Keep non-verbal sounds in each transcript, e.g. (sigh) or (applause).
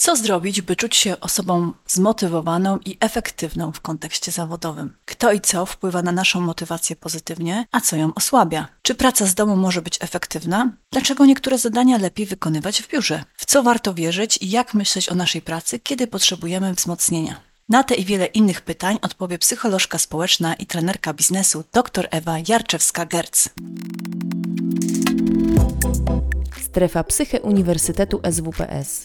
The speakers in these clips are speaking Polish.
Co zrobić, by czuć się osobą zmotywowaną i efektywną w kontekście zawodowym? Kto i co wpływa na naszą motywację pozytywnie, a co ją osłabia? Czy praca z domu może być efektywna? Dlaczego niektóre zadania lepiej wykonywać w biurze? W co warto wierzyć i jak myśleć o naszej pracy, kiedy potrzebujemy wzmocnienia? Na te i wiele innych pytań odpowie psycholożka społeczna i trenerka biznesu dr Ewa Jarczewska-Gerc. Strefa Psyche Uniwersytetu SWPS.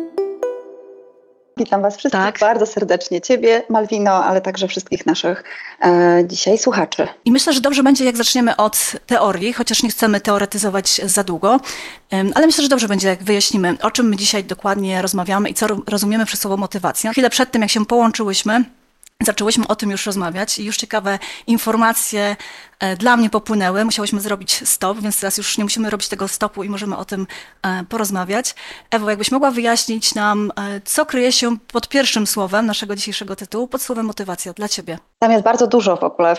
Witam Was wszystkich tak. bardzo serdecznie. Ciebie, Malwino, ale także wszystkich naszych e, dzisiaj słuchaczy. I myślę, że dobrze będzie, jak zaczniemy od teorii, chociaż nie chcemy teoretyzować za długo, ale myślę, że dobrze będzie, jak wyjaśnimy, o czym my dzisiaj dokładnie rozmawiamy i co rozumiemy przez słowo motywacja. Chwilę przed tym, jak się połączyłyśmy, Zaczęłyśmy o tym już rozmawiać i już ciekawe informacje dla mnie popłynęły. Musiałyśmy zrobić stop, więc teraz już nie musimy robić tego stopu i możemy o tym e, porozmawiać. Ewo, jakbyś mogła wyjaśnić nam, e, co kryje się pod pierwszym słowem naszego dzisiejszego tytułu, pod słowem motywacja dla Ciebie? Tam jest bardzo dużo w ogóle.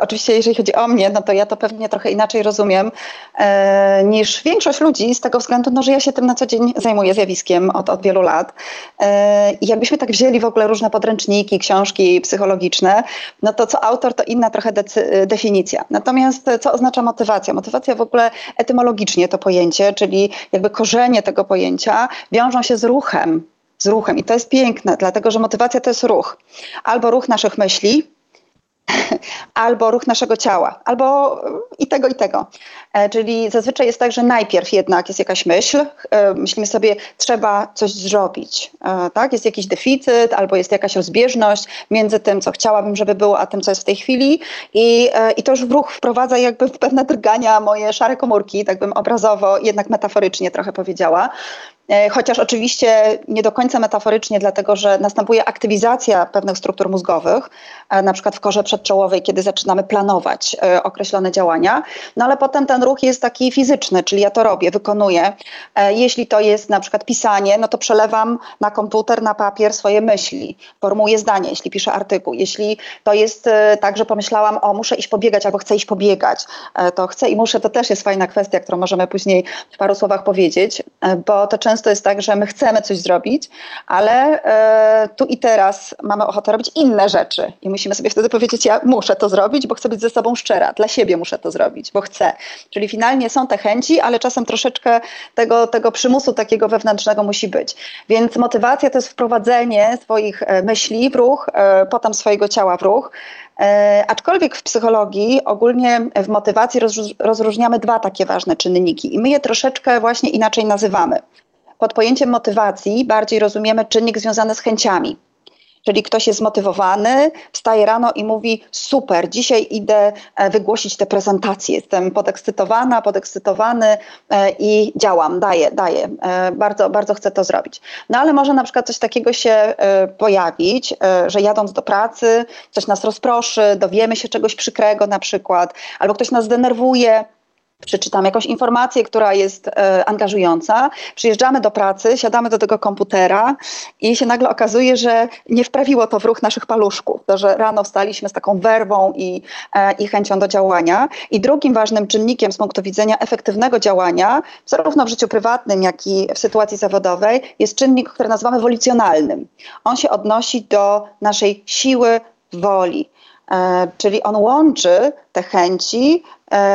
Oczywiście jeżeli chodzi o mnie, no to ja to pewnie trochę inaczej rozumiem e, niż większość ludzi z tego względu, no, że ja się tym na co dzień zajmuję zjawiskiem od, od wielu lat. E, I jakbyśmy tak wzięli w ogóle różne podręczniki, książki psychologiczne, no to co autor to inna trochę definicja definicja. Natomiast co oznacza motywacja? Motywacja w ogóle etymologicznie to pojęcie, czyli jakby korzenie tego pojęcia wiążą się z ruchem. Z ruchem. I to jest piękne, dlatego że motywacja to jest ruch. Albo ruch naszych myśli, (laughs) albo ruch naszego ciała, albo i tego, i tego. E, czyli zazwyczaj jest tak, że najpierw jednak jest jakaś myśl, e, myślimy sobie, trzeba coś zrobić, e, tak? Jest jakiś deficyt, albo jest jakaś rozbieżność między tym, co chciałabym, żeby było, a tym, co jest w tej chwili i, i to już w ruch wprowadza jakby w pewne drgania moje szare komórki, tak bym obrazowo, jednak metaforycznie trochę powiedziała. E, chociaż oczywiście nie do końca metaforycznie, dlatego że następuje aktywizacja pewnych struktur mózgowych, e, na przykład w korze przedczołowej, kiedy zaczynamy planować e, określone działania, no ale potem ten ruch jest taki fizyczny, czyli ja to robię, wykonuję. Jeśli to jest na przykład pisanie, no to przelewam na komputer, na papier swoje myśli, formułuję zdanie, jeśli piszę artykuł. Jeśli to jest tak, że pomyślałam, o muszę iść pobiegać albo chcę iść pobiegać, to chcę i muszę, to też jest fajna kwestia, którą możemy później w paru słowach powiedzieć, bo to często często jest tak, że my chcemy coś zrobić, ale e, tu i teraz mamy ochotę robić inne rzeczy i musimy sobie wtedy powiedzieć, ja muszę to zrobić, bo chcę być ze sobą szczera, dla siebie muszę to zrobić, bo chcę. Czyli finalnie są te chęci, ale czasem troszeczkę tego, tego przymusu takiego wewnętrznego musi być. Więc motywacja to jest wprowadzenie swoich e, myśli w ruch, e, potem swojego ciała w ruch. E, aczkolwiek w psychologii ogólnie w motywacji rozróżniamy dwa takie ważne czynniki i my je troszeczkę właśnie inaczej nazywamy pod pojęciem motywacji bardziej rozumiemy czynnik związany z chęciami. Czyli ktoś jest zmotywowany, wstaje rano i mówi: Super, dzisiaj idę e, wygłosić tę prezentację. Jestem podekscytowana, podekscytowany e, i działam, daję, daję. E, bardzo, bardzo chcę to zrobić. No ale może na przykład coś takiego się pojawić, że jadąc do pracy, coś nas rozproszy, dowiemy się czegoś przykrego na przykład, albo ktoś nas zdenerwuje przeczytam jakąś informację, która jest e, angażująca, przyjeżdżamy do pracy, siadamy do tego komputera i się nagle okazuje, że nie wprawiło to w ruch naszych paluszków, to, że rano wstaliśmy z taką werwą i, e, i chęcią do działania. I drugim ważnym czynnikiem z punktu widzenia efektywnego działania, zarówno w życiu prywatnym, jak i w sytuacji zawodowej, jest czynnik, który nazywamy wolicjonalnym. On się odnosi do naszej siły woli. E, czyli on łączy te chęci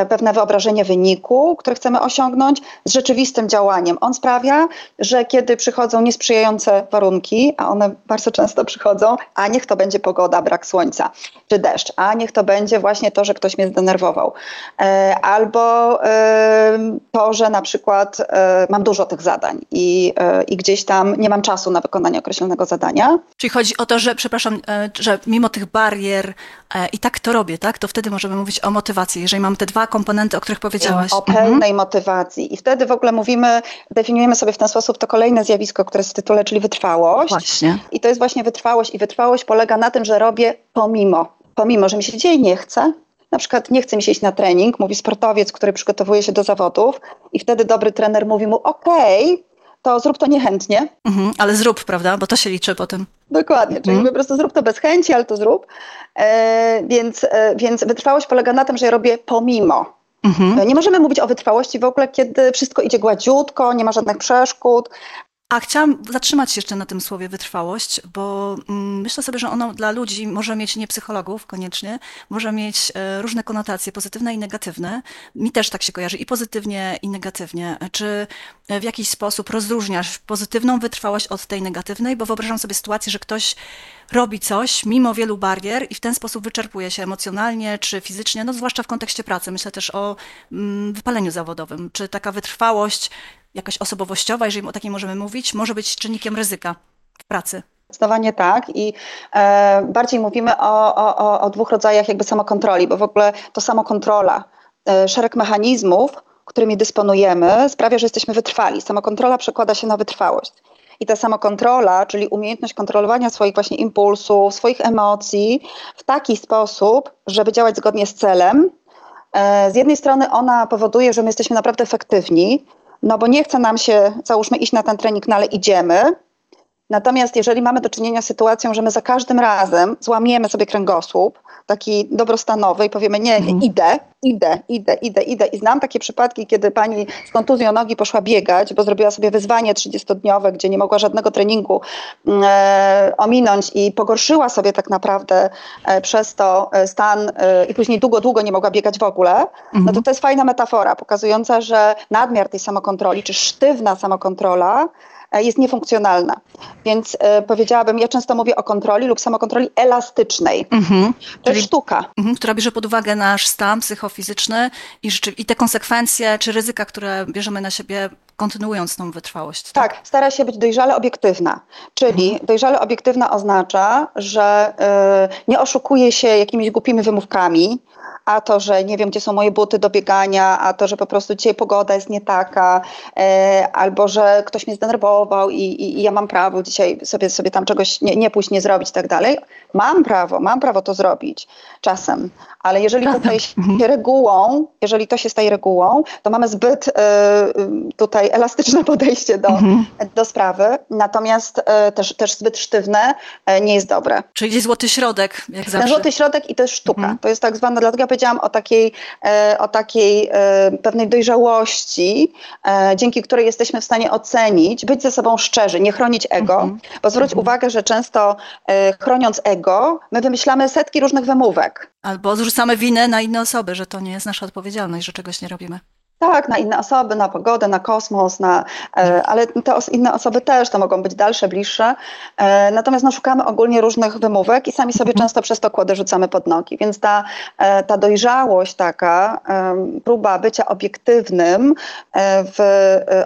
pewne wyobrażenie wyniku, które chcemy osiągnąć, z rzeczywistym działaniem. On sprawia, że kiedy przychodzą niesprzyjające warunki, a one bardzo często przychodzą, a niech to będzie pogoda, brak słońca czy deszcz, a niech to będzie właśnie to, że ktoś mnie zdenerwował, e, albo to, że na przykład e, mam dużo tych zadań i, i gdzieś tam nie mam czasu na wykonanie określonego zadania. Czyli chodzi o to, że, przepraszam, że mimo tych barier i tak to robię, tak, to wtedy możemy mówić o motywacji, jeżeli mam te dwa komponenty, o których powiedziałaś. O pełnej mhm. motywacji. I wtedy w ogóle mówimy, definiujemy sobie w ten sposób to kolejne zjawisko, które jest w tytule, czyli wytrwałość. Właśnie. I to jest właśnie wytrwałość. I wytrwałość polega na tym, że robię pomimo. Pomimo, że mi się dzieje nie chce, na przykład nie chce mi się iść na trening, mówi sportowiec, który przygotowuje się do zawodów i wtedy dobry trener mówi mu okej, okay, to zrób to niechętnie. Mhm, ale zrób, prawda? Bo to się liczy potem. Dokładnie, czyli mhm. po prostu zrób to bez chęci, ale to zrób. E, więc, e, więc wytrwałość polega na tym, że ja robię pomimo. Mhm. Nie możemy mówić o wytrwałości w ogóle, kiedy wszystko idzie gładziutko, nie ma żadnych przeszkód, a chciałam zatrzymać się jeszcze na tym słowie wytrwałość, bo mm, myślę sobie, że ono dla ludzi może mieć nie psychologów koniecznie, może mieć e, różne konotacje pozytywne i negatywne. Mi też tak się kojarzy i pozytywnie i negatywnie. Czy w jakiś sposób rozróżniasz pozytywną wytrwałość od tej negatywnej? Bo wyobrażam sobie sytuację, że ktoś robi coś mimo wielu barier i w ten sposób wyczerpuje się emocjonalnie czy fizycznie, no zwłaszcza w kontekście pracy. Myślę też o mm, wypaleniu zawodowym. Czy taka wytrwałość jakaś osobowościowa, jeżeli o takiej możemy mówić, może być czynnikiem ryzyka w pracy. Zdecydowanie tak i e, bardziej mówimy o, o, o dwóch rodzajach jakby samokontroli, bo w ogóle to samokontrola, e, szereg mechanizmów, którymi dysponujemy, sprawia, że jesteśmy wytrwali. Samokontrola przekłada się na wytrwałość. I ta samokontrola, czyli umiejętność kontrolowania swoich właśnie impulsów, swoich emocji w taki sposób, żeby działać zgodnie z celem, e, z jednej strony ona powoduje, że my jesteśmy naprawdę efektywni, no bo nie chce nam się, załóżmy, iść na ten trening, no ale idziemy. Natomiast jeżeli mamy do czynienia z sytuacją, że my za każdym razem złamiemy sobie kręgosłup, taki dobrostanowy i powiemy nie, nie, mhm. idę, idę, idę, idę, idę. I znam takie przypadki, kiedy pani z kontuzją nogi poszła biegać, bo zrobiła sobie wyzwanie 30-dniowe, gdzie nie mogła żadnego treningu mm, e, ominąć i pogorszyła sobie tak naprawdę e, przez to e, stan e, i później długo, długo nie mogła biegać w ogóle, mhm. no to mhm. to jest fajna metafora pokazująca, że nadmiar tej samokontroli, czy sztywna samokontrola jest niefunkcjonalna. Więc e, powiedziałabym, ja często mówię o kontroli lub samokontroli elastycznej. Mhm. To jest sztuka. Mhm, która bierze pod uwagę nasz stan psychofizyczny i, i te konsekwencje czy ryzyka, które bierzemy na siebie kontynuując tą wytrwałość. Tak, tak stara się być dojrzale obiektywna. Czyli mhm. dojrzale obiektywna oznacza, że y, nie oszukuje się jakimiś głupimi wymówkami, a to, że nie wiem, gdzie są moje buty do biegania, a to, że po prostu dzisiaj pogoda jest nie taka, e, albo że ktoś mnie zdenerwował i, i, i, ja mam prawo dzisiaj sobie, sobie tam czegoś nie, nie pójść, nie zrobić i tak dalej. Mam prawo, mam prawo to zrobić czasem, ale jeżeli to staje się regułą, jeżeli to się staje regułą, to mamy zbyt y, tutaj elastyczne podejście do, mhm. do sprawy, natomiast y, też, też zbyt sztywne y, nie jest dobre. Czyli złoty środek, jak Ten zawsze. złoty środek i to jest sztuka. Mhm. To jest tak zwana, dlatego ja powiedziałam o takiej, o takiej pewnej dojrzałości, dzięki której jesteśmy w stanie ocenić, być ze sobą szczerzy, nie chronić ego, mhm. bo zwróć mhm. uwagę, że często chroniąc ego, my wymyślamy setki różnych wymówek. Albo zrzucamy winę na inne osoby, że to nie jest nasza odpowiedzialność, że czegoś nie robimy. Tak, na inne osoby, na pogodę, na kosmos, na, e, ale te os inne osoby też to mogą być dalsze, bliższe. E, natomiast no, szukamy ogólnie różnych wymówek i sami sobie mhm. często przez to kłody rzucamy pod nogi. Więc ta, e, ta dojrzałość taka, próba bycia obiektywnym w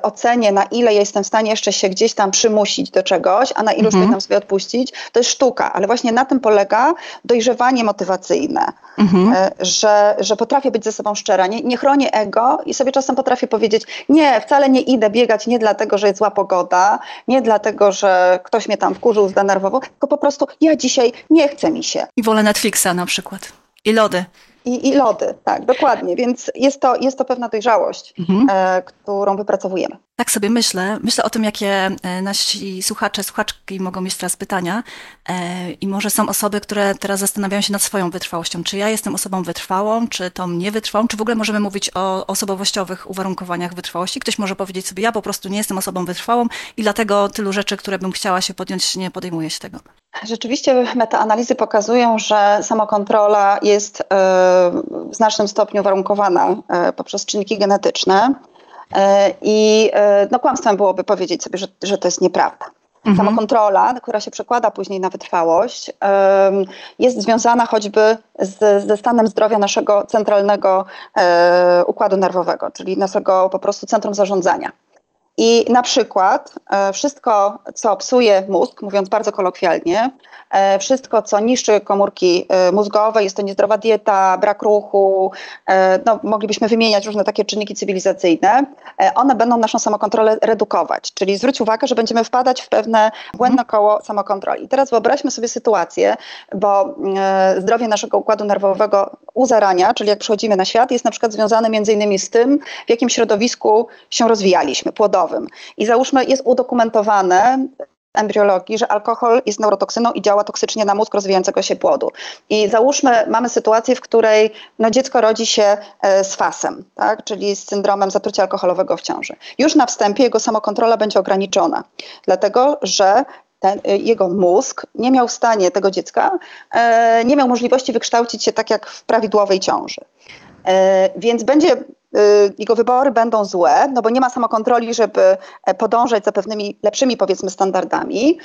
ocenie, na ile jestem w stanie jeszcze się gdzieś tam przymusić do czegoś, a na ilu mhm. tam sobie odpuścić, to jest sztuka. Ale właśnie na tym polega dojrzewanie motywacyjne, mhm. że, że potrafię być ze sobą szczera, nie, nie chronię ego i sobie sobie czasem potrafię powiedzieć, nie, wcale nie idę biegać nie dlatego, że jest zła pogoda, nie dlatego, że ktoś mnie tam wkurzył, zdenerwował, tylko po prostu ja dzisiaj nie chce mi się. I wolę Netflixa na przykład. I lody. I, I, lody, tak, dokładnie. Więc jest to, jest to pewna dojrzałość, mhm. e, którą wypracowujemy. Tak sobie myślę. Myślę o tym, jakie e, nasi słuchacze, słuchaczki mogą mieć teraz pytania. E, I może są osoby, które teraz zastanawiają się nad swoją wytrwałością. Czy ja jestem osobą wytrwałą, czy tą niewytrwałą, czy w ogóle możemy mówić o osobowościowych uwarunkowaniach wytrwałości? Ktoś może powiedzieć sobie, ja po prostu nie jestem osobą wytrwałą i dlatego tylu rzeczy, które bym chciała się podjąć, nie podejmuję się tego. Rzeczywiście metaanalizy pokazują, że samokontrola jest e, w znacznym stopniu warunkowana poprzez czynniki genetyczne. E, I e, no, kłamstwem byłoby powiedzieć sobie, że, że to jest nieprawda. Mhm. Samokontrola, która się przekłada później na wytrwałość, jest związana choćby z, ze stanem zdrowia naszego centralnego e, układu nerwowego, czyli naszego po prostu centrum zarządzania. I na przykład wszystko, co psuje mózg, mówiąc bardzo kolokwialnie, E, wszystko, co niszczy komórki e, mózgowe, jest to niezdrowa dieta, brak ruchu, e, no, moglibyśmy wymieniać różne takie czynniki cywilizacyjne, one będą naszą samokontrolę redukować. Czyli zwróć uwagę, że będziemy wpadać w pewne błędne mhm. koło samokontroli. I teraz wyobraźmy sobie sytuację, bo zdrowie naszego układu nerwowego u zarania, czyli jak przychodzimy na świat, jest na przykład związany między innymi z tym, w jakim środowisku się rozwijaliśmy, płodowym. I załóżmy, jest udokumentowane embriologii, że alkohol jest neurotoksyną i działa toksycznie na mózg rozwijającego się płodu. I załóżmy, mamy sytuację, w której no, dziecko rodzi się e, z fasem, tak? czyli z syndromem zatrucia alkoholowego w ciąży. Już na wstępie jego samokontrola będzie ograniczona, dlatego że ten, e, jego mózg nie miał w stanie tego dziecka, e, nie miał możliwości wykształcić się tak jak w prawidłowej ciąży. Więc będzie jego wybory będą złe, no bo nie ma samokontroli, żeby e, podążać za pewnymi lepszymi, powiedzmy, standardami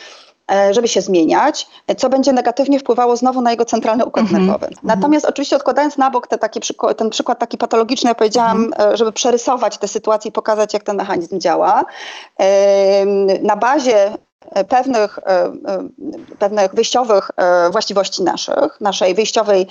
e, żeby się zmieniać, co będzie negatywnie wpływało znowu na jego centralny układ mm -hmm. nerwowy. Natomiast oczywiście odkładając na bok te taki ten przykład taki patologiczny, ja powiedziałam, mm -hmm. żeby przerysować tę sytuację i pokazać, jak ten mechanizm działa. Na bazie pewnych, e, e, pewnych wyjściowych właściwości naszych, naszej wyjściowej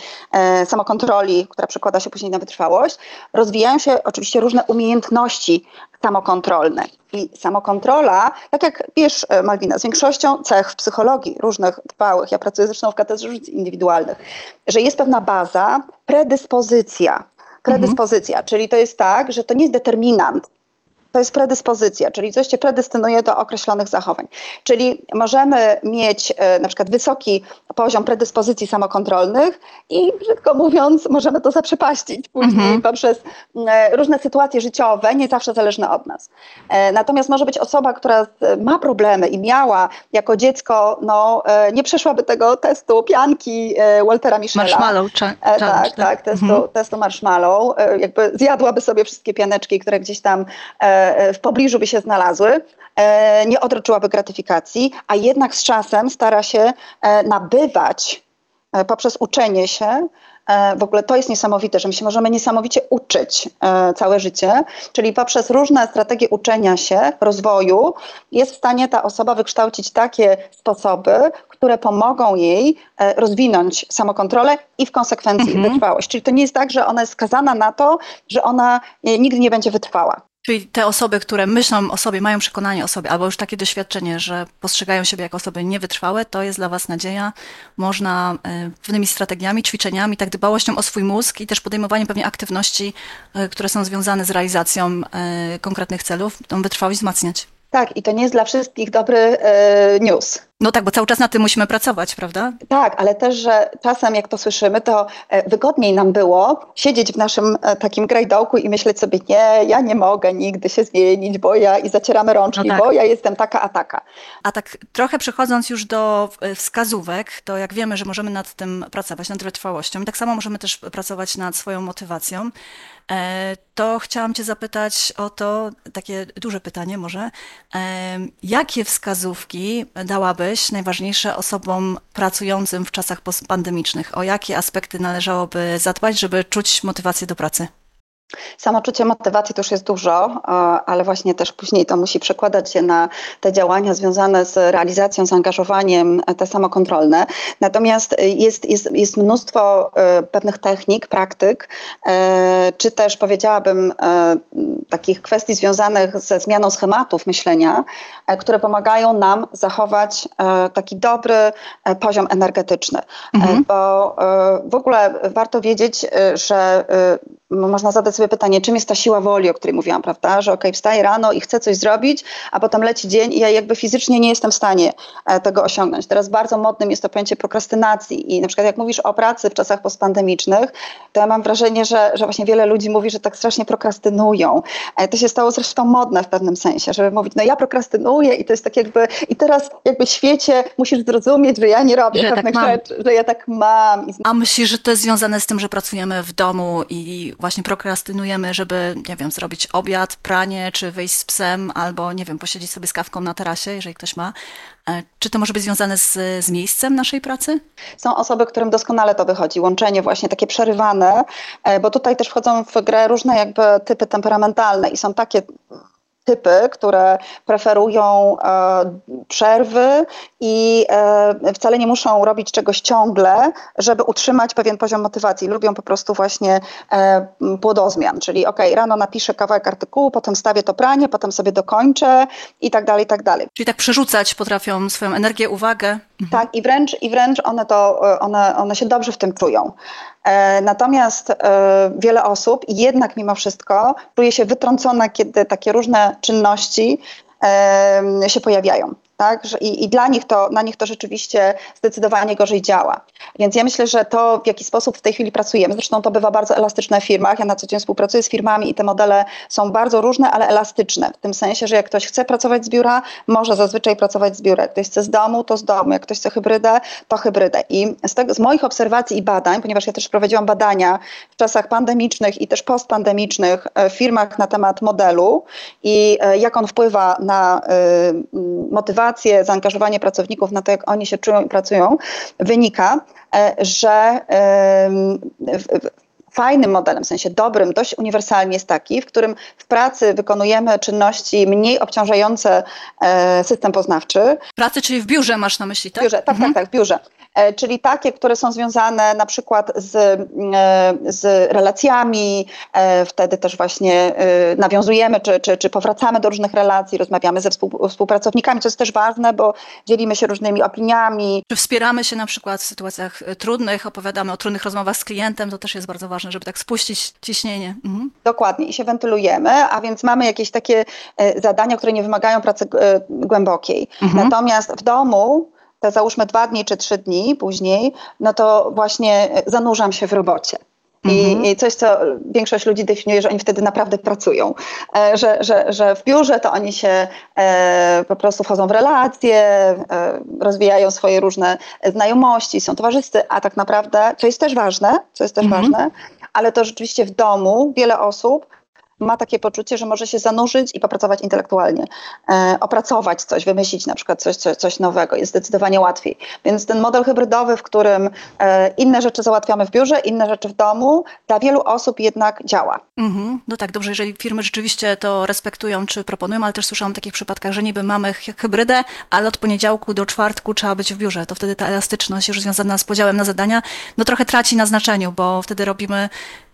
samokontroli, która przekłada się później na wytrwałość, rozwijają się oczywiście różne umiejętności samokontrolne. I samokontrola, tak jak wiesz, Malwina, z większością cech w psychologii różnych trwałych, ja pracuję zresztą w katedrze różnic indywidualnych, że jest pewna baza, predyspozycja. Predyspozycja, mhm. czyli to jest tak, że to nie jest determinant, to jest predyspozycja, czyli coś cię predystynuje do określonych zachowań. Czyli możemy mieć e, na przykład wysoki poziom predyspozycji samokontrolnych i brzydko mówiąc, możemy to zaprzepaścić później mhm. poprzez e, różne sytuacje życiowe, nie zawsze zależne od nas. E, natomiast może być osoba, która ma problemy i miała jako dziecko, no, nie przeszłaby tego testu pianki Waltera Michela. Marshmallow, czy, tak, tak, tak, testu, mhm. testu marshmallow. Jakby zjadłaby sobie wszystkie pianeczki, które gdzieś tam w pobliżu by się znalazły, e, nie odroczyłaby gratyfikacji, a jednak z czasem stara się e, nabywać poprzez uczenie się w ogóle to jest niesamowite, że my się możemy niesamowicie uczyć całe życie, czyli poprzez różne strategie uczenia się, rozwoju, jest w stanie ta osoba wykształcić takie sposoby, które pomogą jej rozwinąć samokontrolę i w konsekwencji mhm. wytrwałość. Czyli to nie jest tak, że ona jest skazana na to, że ona nigdy nie będzie wytrwała. Czyli te osoby, które myślą o sobie, mają przekonanie o sobie, albo już takie doświadczenie, że postrzegają siebie jako osoby niewytrwałe, to jest dla Was nadzieja. Można e, pewnymi strategiami, ćwiczeniami, tak dbałością o swój mózg i też podejmowaniem pewnie aktywności, e, które są związane z realizacją e, konkretnych celów, tą wytrwałość wzmacniać. Tak, i to nie jest dla wszystkich dobry e, news. No tak, bo cały czas na tym musimy pracować, prawda? Tak, ale też, że czasem jak to słyszymy, to e, wygodniej nam było siedzieć w naszym e, takim grajdołku i myśleć sobie, nie, ja nie mogę nigdy się zmienić, bo ja i zacieramy rączki, no tak. bo ja jestem taka, a taka. A tak trochę przechodząc już do wskazówek, to jak wiemy, że możemy nad tym pracować, nad wytrwałością, i tak samo możemy też pracować nad swoją motywacją. E, to chciałam Cię zapytać o to, takie duże pytanie może, e, jakie wskazówki dałabyś najważniejsze osobom pracującym w czasach postpandemicznych? O jakie aspekty należałoby zadbać, żeby czuć motywację do pracy? Samoczucie motywacji to już jest dużo, ale właśnie też później to musi przekładać się na te działania związane z realizacją, zaangażowaniem, e, te samokontrolne. Natomiast jest, jest, jest mnóstwo e, pewnych technik, praktyk, e, czy też powiedziałabym takich kwestii związanych ze zmianą schematów myślenia, które pomagają nam zachować taki dobry poziom energetyczny. Mhm. Bo w ogóle warto wiedzieć, że można zadać sobie pytanie, czym jest ta siła woli, o której mówiłam, prawda? Że okej, okay, wstaję rano i chcę coś zrobić, a potem leci dzień i ja jakby fizycznie nie jestem w stanie e, tego osiągnąć. Teraz bardzo modnym jest to pojęcie prokrastynacji i na przykład jak mówisz o pracy w czasach postpandemicznych, to ja mam wrażenie, że, że właśnie wiele ludzi mówi, że tak strasznie prokrastynują. E, to się stało zresztą modne w pewnym sensie, żeby mówić, no ja prokrastynuję i to jest tak jakby, i teraz jakby w świecie musisz zrozumieć, że ja nie robię że tak pewnych tak rzeczy, że ja tak mam. A myślisz, że to jest związane z tym, że pracujemy w domu i właśnie prokrastynujemy, żeby, nie wiem, zrobić obiad, pranie, czy wyjść z psem, albo, nie wiem, posiedzieć sobie z kawką na tarasie, jeżeli ktoś ma. E, czy to może być związane z, z miejscem naszej pracy? Są osoby, którym doskonale to wychodzi, łączenie właśnie takie przerywane, e, bo tutaj też wchodzą w grę różne jakby typy temperamentalne i są takie typy, które preferują przerwy i wcale nie muszą robić czegoś ciągle, żeby utrzymać pewien poziom motywacji. Lubią po prostu właśnie płodozmian, czyli ok, rano napiszę kawałek artykułu, potem stawię to pranie, potem sobie dokończę i tak dalej, i tak dalej. Czyli tak przerzucać potrafią swoją energię, uwagę. Mhm. Tak, i wręcz, i wręcz one, to, one, one się dobrze w tym czują. E, natomiast e, wiele osób jednak mimo wszystko czuje się wytrącona, kiedy takie różne czynności e, się pojawiają tak? I, I, dla nich to, na nich to rzeczywiście zdecydowanie gorzej działa. Więc ja myślę, że to, w jaki sposób w tej chwili pracujemy, zresztą to bywa bardzo elastyczne w firmach. Ja na co dzień współpracuję z firmami i te modele są bardzo różne, ale elastyczne. W tym sensie, że jak ktoś chce pracować z biura, może zazwyczaj pracować z biura. Jak ktoś chce z domu, to z domu. Jak ktoś chce hybrydę, to hybrydę. I z, tego, z moich obserwacji i badań, ponieważ ja też prowadziłam badania w czasach pandemicznych i też postpandemicznych e, w firmach na temat modelu i e, jak on wpływa na y, motywację, motywację, zaangażowanie pracowników na to, jak oni się czują i pracują, wynika, e, że fajnym modelem, w sensie dobrym, dość uniwersalnie jest taki, w którym w pracy wykonujemy czynności mniej obciążające e, system poznawczy. Pracy, czyli w biurze masz na myśli, tak? W biurze, tak, tak mhm. tak, tak, w biurze. E, czyli takie, które są związane na przykład z, e, z relacjami, e, wtedy też właśnie nawiązujemy czy, czy, czy powracamy do różnych relacji, rozmawiamy ze współpracownikami, co jest też ważne, bo dzielimy się różnymi opiniami. Czy wspieramy się na przykład w sytuacjach trudnych, opowiadamy o trudnych rozmowach z klientem, to też jest bardzo ważne, żeby tak spuścić ciśnienie. Mhm. Dokładnie i się wentylujemy, a więc mamy jakieś takie zadania, które nie wymagają pracy głębokiej. Mhm. Natomiast w domu te załóżmy dwa dni czy trzy dni później, no to właśnie zanurzam się w robocie. I, mhm. I, coś, co większość ludzi definiuje, że oni wtedy naprawdę pracują. E, że, że, że w biurze to oni się e, po prostu wchodzą w relacje, e, rozwijają swoje różne znajomości, są towarzyscy, a tak naprawdę, co jest też ważne, co jest też mhm. ważne, ale to rzeczywiście w domu wiele osób ma takie poczucie, że może się zanurzyć i popracować intelektualnie, e, opracować coś, wymyślić na przykład coś, coś, coś nowego, jest zdecydowanie łatwiej. Więc ten model hybrydowy, w którym e, inne rzeczy załatwiamy w biurze, inne rzeczy w domu, dla wielu osób jednak działa. Mhm. No tak, dobrze, jeżeli firmy rzeczywiście to respektują czy proponują, ale też słyszałam o takich przypadkach, że niby mamy hybrydę, ale od poniedziałku do czwartku trzeba być w biurze. To wtedy ta elastyczność już związana z podziałem na zadania, no trochę traci na znaczeniu, bo wtedy robimy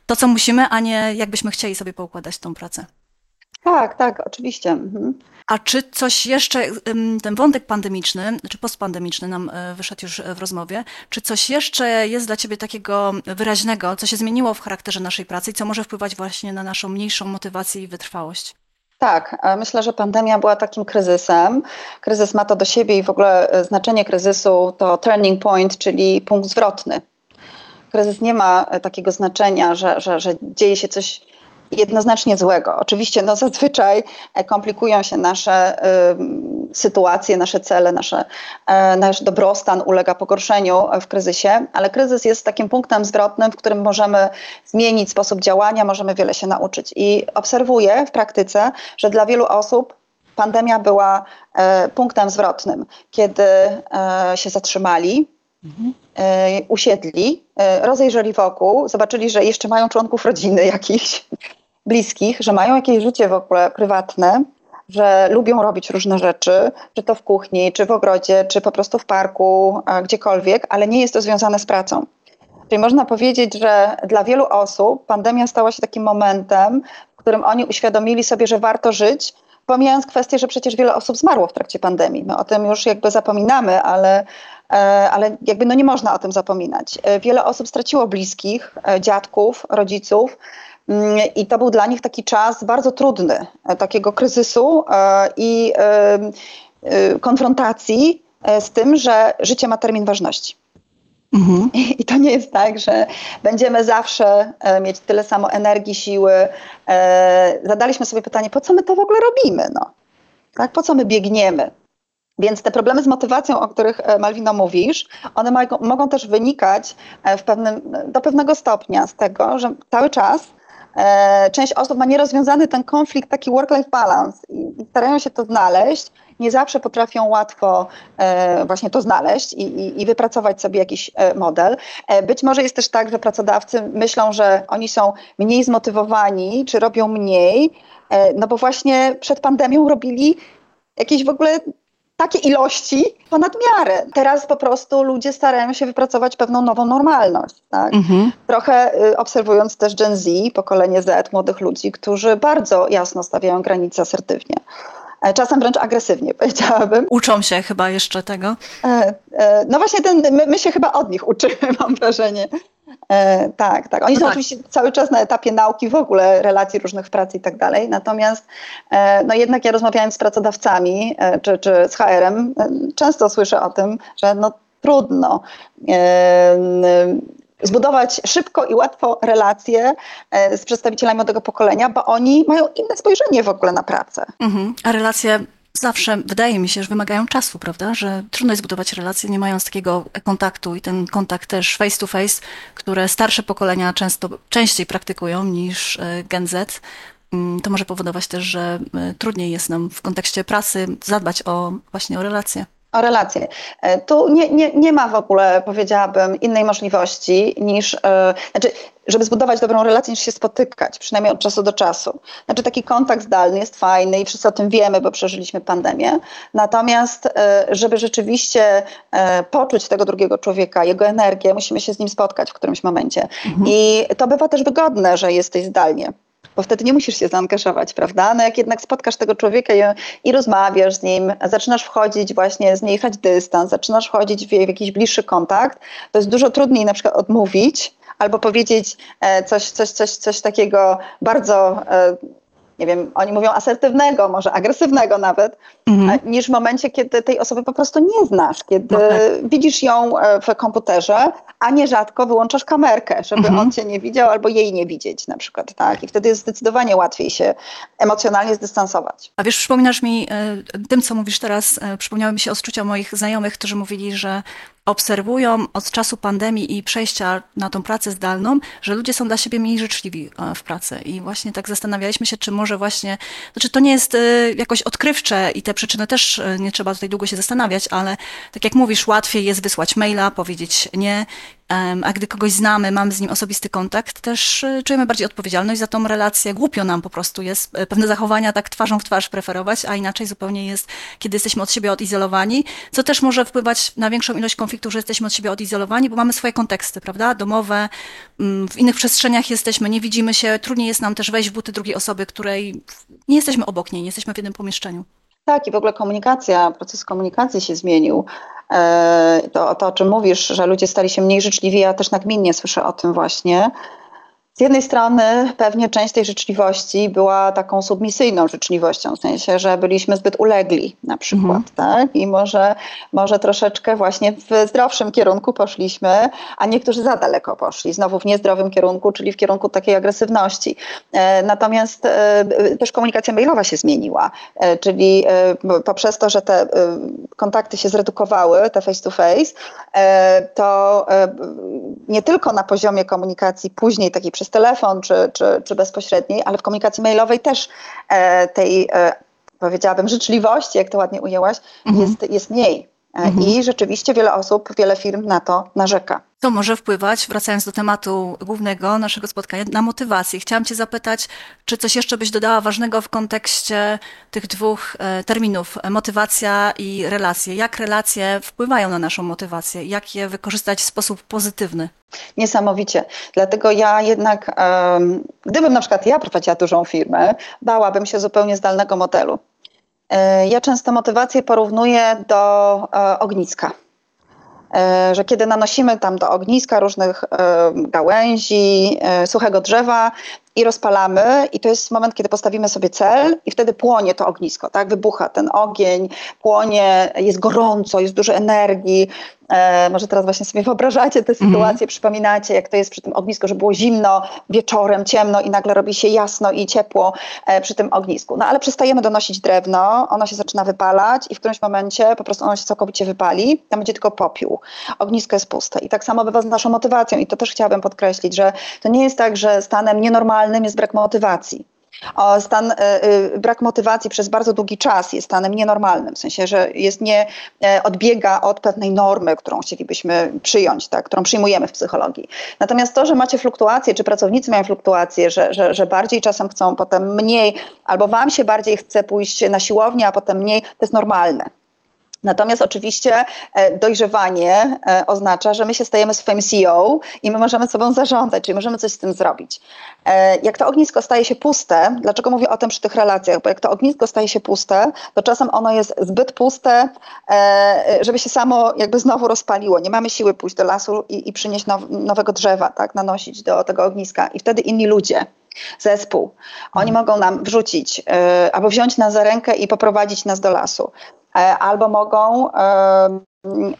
to, co musimy, a nie jakbyśmy chcieli sobie poukładać tą pracę. Tak, tak, oczywiście. Mhm. A czy coś jeszcze, ten wątek pandemiczny, czy postpandemiczny nam e, wyszedł już w rozmowie, czy coś jeszcze jest dla Ciebie takiego wyraźnego, co się zmieniło w charakterze naszej pracy i co może wpływać właśnie na naszą mniejszą motywację i wytrwałość? Tak, e, myślę, że pandemia była takim kryzysem. Kryzys ma to do siebie i w ogóle e, znaczenie kryzysu to turning point, czyli punkt zwrotny kryzys nie ma e, takiego znaczenia, że, że, że dzieje się coś jednoznacznie złego. Oczywiście no, zazwyczaj e, komplikują się nasze y, sytuacje, nasze cele, nasze, y, nasz dobrostan ulega pogorszeniu w kryzysie, ale kryzys jest takim punktem zwrotnym, w którym możemy zmienić sposób działania, możemy wiele się nauczyć. I obserwuję w praktyce, że dla wielu osób pandemia była y, punktem zwrotnym, kiedy się zatrzymali, mhm. usiedli, E, rozejrzeli wokół, zobaczyli, że jeszcze mają członków rodziny (laughs) jakichś bliskich, że mają jakieś życie w ogóle prywatne, że lubią robić różne rzeczy, czy to w kuchni, czy w ogrodzie, czy po prostu w parku, gdziekolwiek, ale nie jest to związane z pracą. Czyli można powiedzieć, że dla wielu osób pandemia stała się takim momentem, w którym oni uświadomili sobie, że warto żyć, pomijając kwestię, że przecież wiele osób zmarło w trakcie pandemii. My o tym już jakby zapominamy, ale E, ale jakby no nie można o tym zapominać. E, wiele osób straciło bliskich, e, dziadków, rodziców. Mm, I to był dla nich taki czas bardzo trudny, takiego kryzysu i konfrontacji z tym, że życie ma termin ważności. Mhm. I to nie jest tak, że będziemy zawsze mieć tyle samo energii, siły. Zadaliśmy sobie pytanie, po co my to w ogóle robimy? No? Tak? Po co my biegniemy? Więc te problemy z motywacją, o których e, Malwino mówisz, one mogą też wynikać e, pewnym, do pewnego stopnia z tego, że cały czas e, część osób ma nierozwiązany ten konflikt, taki work-life balance i starają się to znaleźć. Nie zawsze potrafią łatwo e, właśnie to znaleźć i, i, i, wypracować sobie jakiś e, model. E, być może jest też tak, że pracodawcy myślą, że oni są mniej zmotywowani, czy robią mniej, no bo właśnie przed pandemią robili jakieś w ogóle takie ilości ponad miarę. Teraz po prostu ludzie starają się wypracować pewną nową normalność. Tak? Mhm. Trochę y, obserwując też Gen Z, pokolenie Z, młodych ludzi, którzy bardzo jasno stawiają granice asertywnie. E, czasem wręcz agresywnie, (laughs) powiedziałabym. Uczą się chyba jeszcze tego. E, e, no właśnie, ten, my, my się chyba od nich (laughs) uczymy, mam wrażenie. E, tak, tak. Oni no są tak. oczywiście cały czas na etapie nauki w ogóle, relacji różnych w pracy i tak dalej. Natomiast e, no jednak ja rozmawiając z pracodawcami e, czy, czy z HR-em, często słyszę o tym, że no trudno zbudować szybko i łatwo relacje e, z przedstawicielami młodego pokolenia, bo oni mają inne spojrzenie w ogóle na pracę. Mhm. A relacje zawsze wydaje mi się, że wymagają czasu, prawda? Że trudno jest zbudować relacje nie mając takiego kontaktu i ten kontakt też face to face, które starsze pokolenia często częściej praktykują niż e, Gen Z. Mm, to może powodować też, że e, trudniej jest nam w kontekście pracy zadbać o właśnie o relacje o relacje. E, tu nie, nie, nie ma w ogóle, powiedziałabym, innej możliwości niż, yy, znaczy, żeby zbudować dobrą relację, niż się spotykać, przynajmniej od czasu do czasu. Znaczy, taki kontakt zdalny jest fajny i wszyscy o tym wiemy, bo przeżyliśmy pandemię. Natomiast, yy, żeby rzeczywiście poczuć tego drugiego człowieka, jego energię, musimy się z nim spotkać w którymś momencie. Mhm. I to bywa też wygodne, że jesteś zdalnie bo wtedy nie musisz się zaangażować, prawda? No jak jednak spotkasz tego człowieka i, i rozmawiasz z nim, zaczynasz wchodzić właśnie, zmniejszać dystans, zaczynasz wchodzić w, w jakiś bliższy kontakt, to jest dużo trudniej na przykład odmówić albo powiedzieć e, coś, coś, coś, coś takiego bardzo e, nie wiem, oni mówią asertywnego, może agresywnego nawet, mhm. niż w momencie, kiedy tej osoby po prostu nie znasz, kiedy. No tak. widzisz ją e, w komputerze, a nierzadko wyłączasz kamerkę, żeby mhm. on cię nie widział albo jej nie widzieć na przykład, tak? I wtedy jest zdecydowanie łatwiej się emocjonalnie zdystansować. A wiesz, przypominasz mi, e, tym co mówisz teraz, e, przypomniały mi się odczucia moich znajomych, którzy mówili, że obserwują od czasu pandemii i przejścia na tą pracę zdalną, że ludzie są dla siebie mniej życzliwi w pracy. I właśnie tak zastanawialiśmy się, czy może właśnie, znaczy to nie jest jakoś odkrywcze i te przyczyny też nie trzeba tutaj długo się zastanawiać, ale tak jak mówisz, łatwiej jest wysłać maila, powiedzieć nie a gdy kogoś znamy, mamy z nim osobisty kontakt, też e, czujemy bardziej odpowiedzialność za tą relację. Głupio nam po prostu jest e, pewne zachowania tak twarzą w twarz preferować, a inaczej zupełnie jest, kiedy jesteśmy od siebie odizolowani, co też może wpływać na większą ilość konfliktów, że jesteśmy od siebie odizolowani, bo mamy swoje konteksty, prawda? Domowe, mm, w innych przestrzeniach jesteśmy, nie widzimy się, trudniej jest nam też wejść w buty drugiej osoby, której nie jesteśmy obok niej, nie jesteśmy w jednym pomieszczeniu. Tak, i w ogóle komunikacja, proces komunikacji się zmienił. E, to, to, o czym mówisz, że ludzie stali się mniej życzliwi, ja też nagminnie słyszę o tym właśnie. Z jednej strony pewnie część tej życzliwości była taką submisyjną życzliwością, w sensie, że byliśmy zbyt ulegli na przykład, mhm. tak? I może, może troszeczkę właśnie w zdrowszym kierunku poszliśmy, a niektórzy za daleko poszli, znowu w niezdrowym kierunku, czyli w kierunku takiej agresywności. E, natomiast e, też komunikacja mailowa się zmieniła, e, czyli poprzez to, że te kontakty się zredukowały, te face to face, to nie tylko na poziomie komunikacji później takiej przez telefon czy, czy, czy bezpośredniej, ale w komunikacji mailowej też e, tej, e, powiedziałabym, życzliwości, jak to ładnie ujęłaś, mhm. jest, jest mniej. E, mhm. I rzeczywiście wiele osób, wiele firm na to narzeka. To może wpływać, wracając do tematu głównego naszego spotkania, na motywację. Chciałam Cię zapytać, czy coś jeszcze byś dodała ważnego w kontekście tych dwóch e, terminów, motywacja i relacje. Jak relacje wpływają na naszą motywację? Jak je wykorzystać w sposób pozytywny? Niesamowicie. Dlatego ja jednak, gdybym na przykład ja prowadziła dużą firmę, bałabym się zupełnie zdalnego modelu. E, ja często motywację porównuję do e, ogniska. E, że kiedy nanosimy tam do ogniska różnych gałęzi, suchego drzewa, i rozpalamy i to jest moment, kiedy postawimy sobie cel i wtedy płonie to ognisko, tak? Wybucha ten ogień, płonie, jest gorąco, jest dużo energii. E, może teraz właśnie sobie (laughs) wyobrażacie tę mhm. sytuację, mm. przypominacie, jak to jest przy tym ognisku, że było zimno, wieczorem ciemno i nagle robi się jasno i ciepło e, przy tym ognisku. No ale przestajemy donosić drewno, ono się zaczyna wypalać i w którymś momencie po prostu ono się całkowicie wypali, tam będzie tylko popiół. Ognisko jest puste. I tak samo bywa z naszą motywacją i to też chciałabym podkreślić, że to nie jest tak, że stanem nienormalnym nienormalnym jest brak motywacji. O, stan y, brak motywacji przez bardzo długi czas jest stanem nienormalnym, w sensie, że jest nie y, odbiega od pewnej normy, którą chcielibyśmy przyjąć, tak, którą przyjmujemy w psychologii. Natomiast to, że macie fluktuacje, czy pracownicy mają fluktuacje, że, że, że bardziej czasem chcą, potem mniej, albo wam się bardziej chce pójść na siłownię, a potem mniej, to jest normalne. Natomiast oczywiście e, dojrzewanie e, oznacza, że my się stajemy swoim CEO i my możemy sobą zarządzać, czyli możemy coś z tym zrobić. E, jak to ognisko staje się puste, dlaczego mówię o tym przy tych relacjach? Bo jak to ognisko staje się puste, to czasem ono jest zbyt puste, żeby się samo jakby znowu rozpaliło. Nie mamy siły pójść do lasu i, i przynieść now, nowego drzewa, tak, nanosić do tego ogniska. I wtedy inni ludzie, zespół. Oni mhm. mogą nam wrzucić albo wziąć nas za rękę i poprowadzić nas do lasu. E, albo mogą e,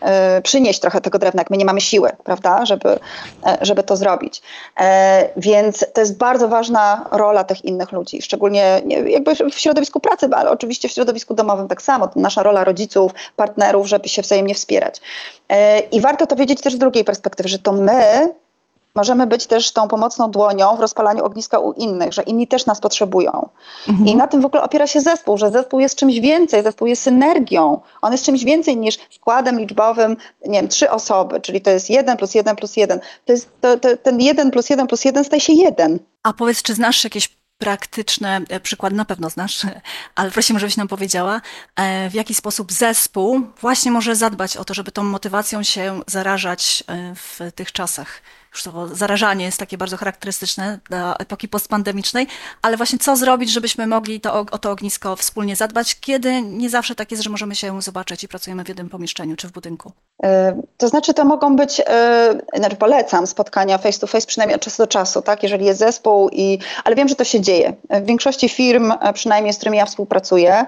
e, przynieść trochę tego drewna, jak my nie mamy siły, prawda, żeby, żeby to zrobić. Więc to jest bardzo ważna rola tych innych ludzi, szczególnie jakby w środowisku pracy, ale oczywiście w środowisku domowym tak samo. To nasza rola rodziców, partnerów, żeby się wzajemnie wspierać. I warto to wiedzieć też z drugiej perspektywy, że to my możemy być też tą pomocną dłonią w rozpalaniu ogniska u innych, że inni też nas potrzebują. Mhm. I na tym w ogóle opiera się zespół, że zespół jest czymś więcej, zespół jest synergią. On jest czymś więcej niż składem liczbowym, nie wiem, trzy osoby, czyli to jest jeden plus jeden plus jeden. To jest, to, to, ten jeden plus jeden plus jeden staje się jeden. A powiedz, czy znasz jakieś praktyczne e, przykłady, na pewno znasz, (laughs) ale prosimy, żebyś nam powiedziała, e, w jaki sposób zespół właśnie może zadbać o to, żeby tą motywacją się zarażać e, w tych czasach to zarażanie jest takie bardzo charakterystyczne dla epoki postpandemicznej, ale właśnie co zrobić, żebyśmy mogli to, o to ognisko wspólnie zadbać, kiedy nie zawsze tak jest, że możemy się zobaczyć i pracujemy w jednym pomieszczeniu czy w budynku? E, to znaczy, to mogą być, e, znaczy polecam spotkania face to face przynajmniej od czasu do czasu, tak, jeżeli jest zespół i, ale wiem, że to się dzieje. W większości firm, e, przynajmniej z którymi ja współpracuję,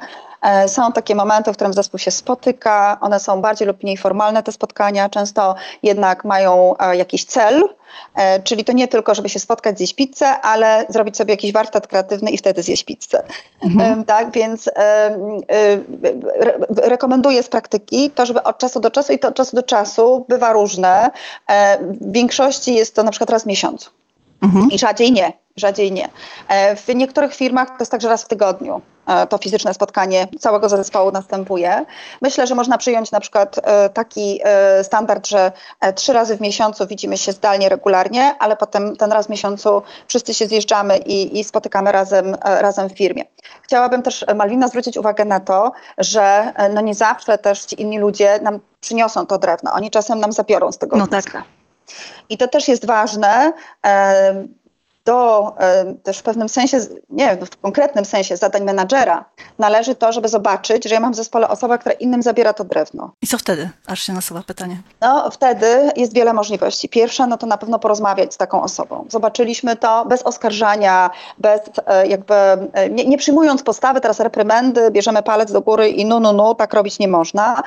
są takie momenty, w którym zespół się spotyka, one są bardziej lub mniej formalne, te spotkania, często jednak mają e, jakiś cel, e, czyli to nie tylko, żeby się spotkać, zjeść pizzę, ale zrobić sobie jakiś warsztat kreatywny i wtedy zjeść pizzę. Mhm. Tak, więc rekomenduję z praktyki to, żeby od czasu do czasu i to od czasu do czasu bywa różne. W większości jest to na przykład raz w miesiącu. Mhm. I rzadziej nie, rzadziej nie. W niektórych firmach to jest także raz w tygodniu. E, to fizyczne spotkanie całego zespołu następuje. Myślę, że można przyjąć na przykład e, taki e, standard, że trzy razy w miesiącu widzimy się zdalnie regularnie, ale potem ten raz w miesiącu wszyscy się zjeżdżamy i, i spotykamy razem, razem w firmie. Chciałabym też, Malwina, zwrócić uwagę na to, że no nie zawsze też ci inni ludzie nam przyniosą to drewno. Oni czasem nam zabiorą z tego. No tak. I to też jest ważne do e, też w pewnym sensie, nie w konkretnym sensie zadań menadżera należy to, żeby zobaczyć, że ja mam w zespole osobę, która innym zabiera to drewno. I co wtedy? Aż się nasuwa pytanie. No wtedy jest wiele możliwości. Pierwsza, no to na pewno porozmawiać z taką osobą. Zobaczyliśmy to bez oskarżania, bez e, jakby, e, nie, nie przyjmując postawy teraz reprymendy, bierzemy palec do góry i no, no, no, tak robić nie można.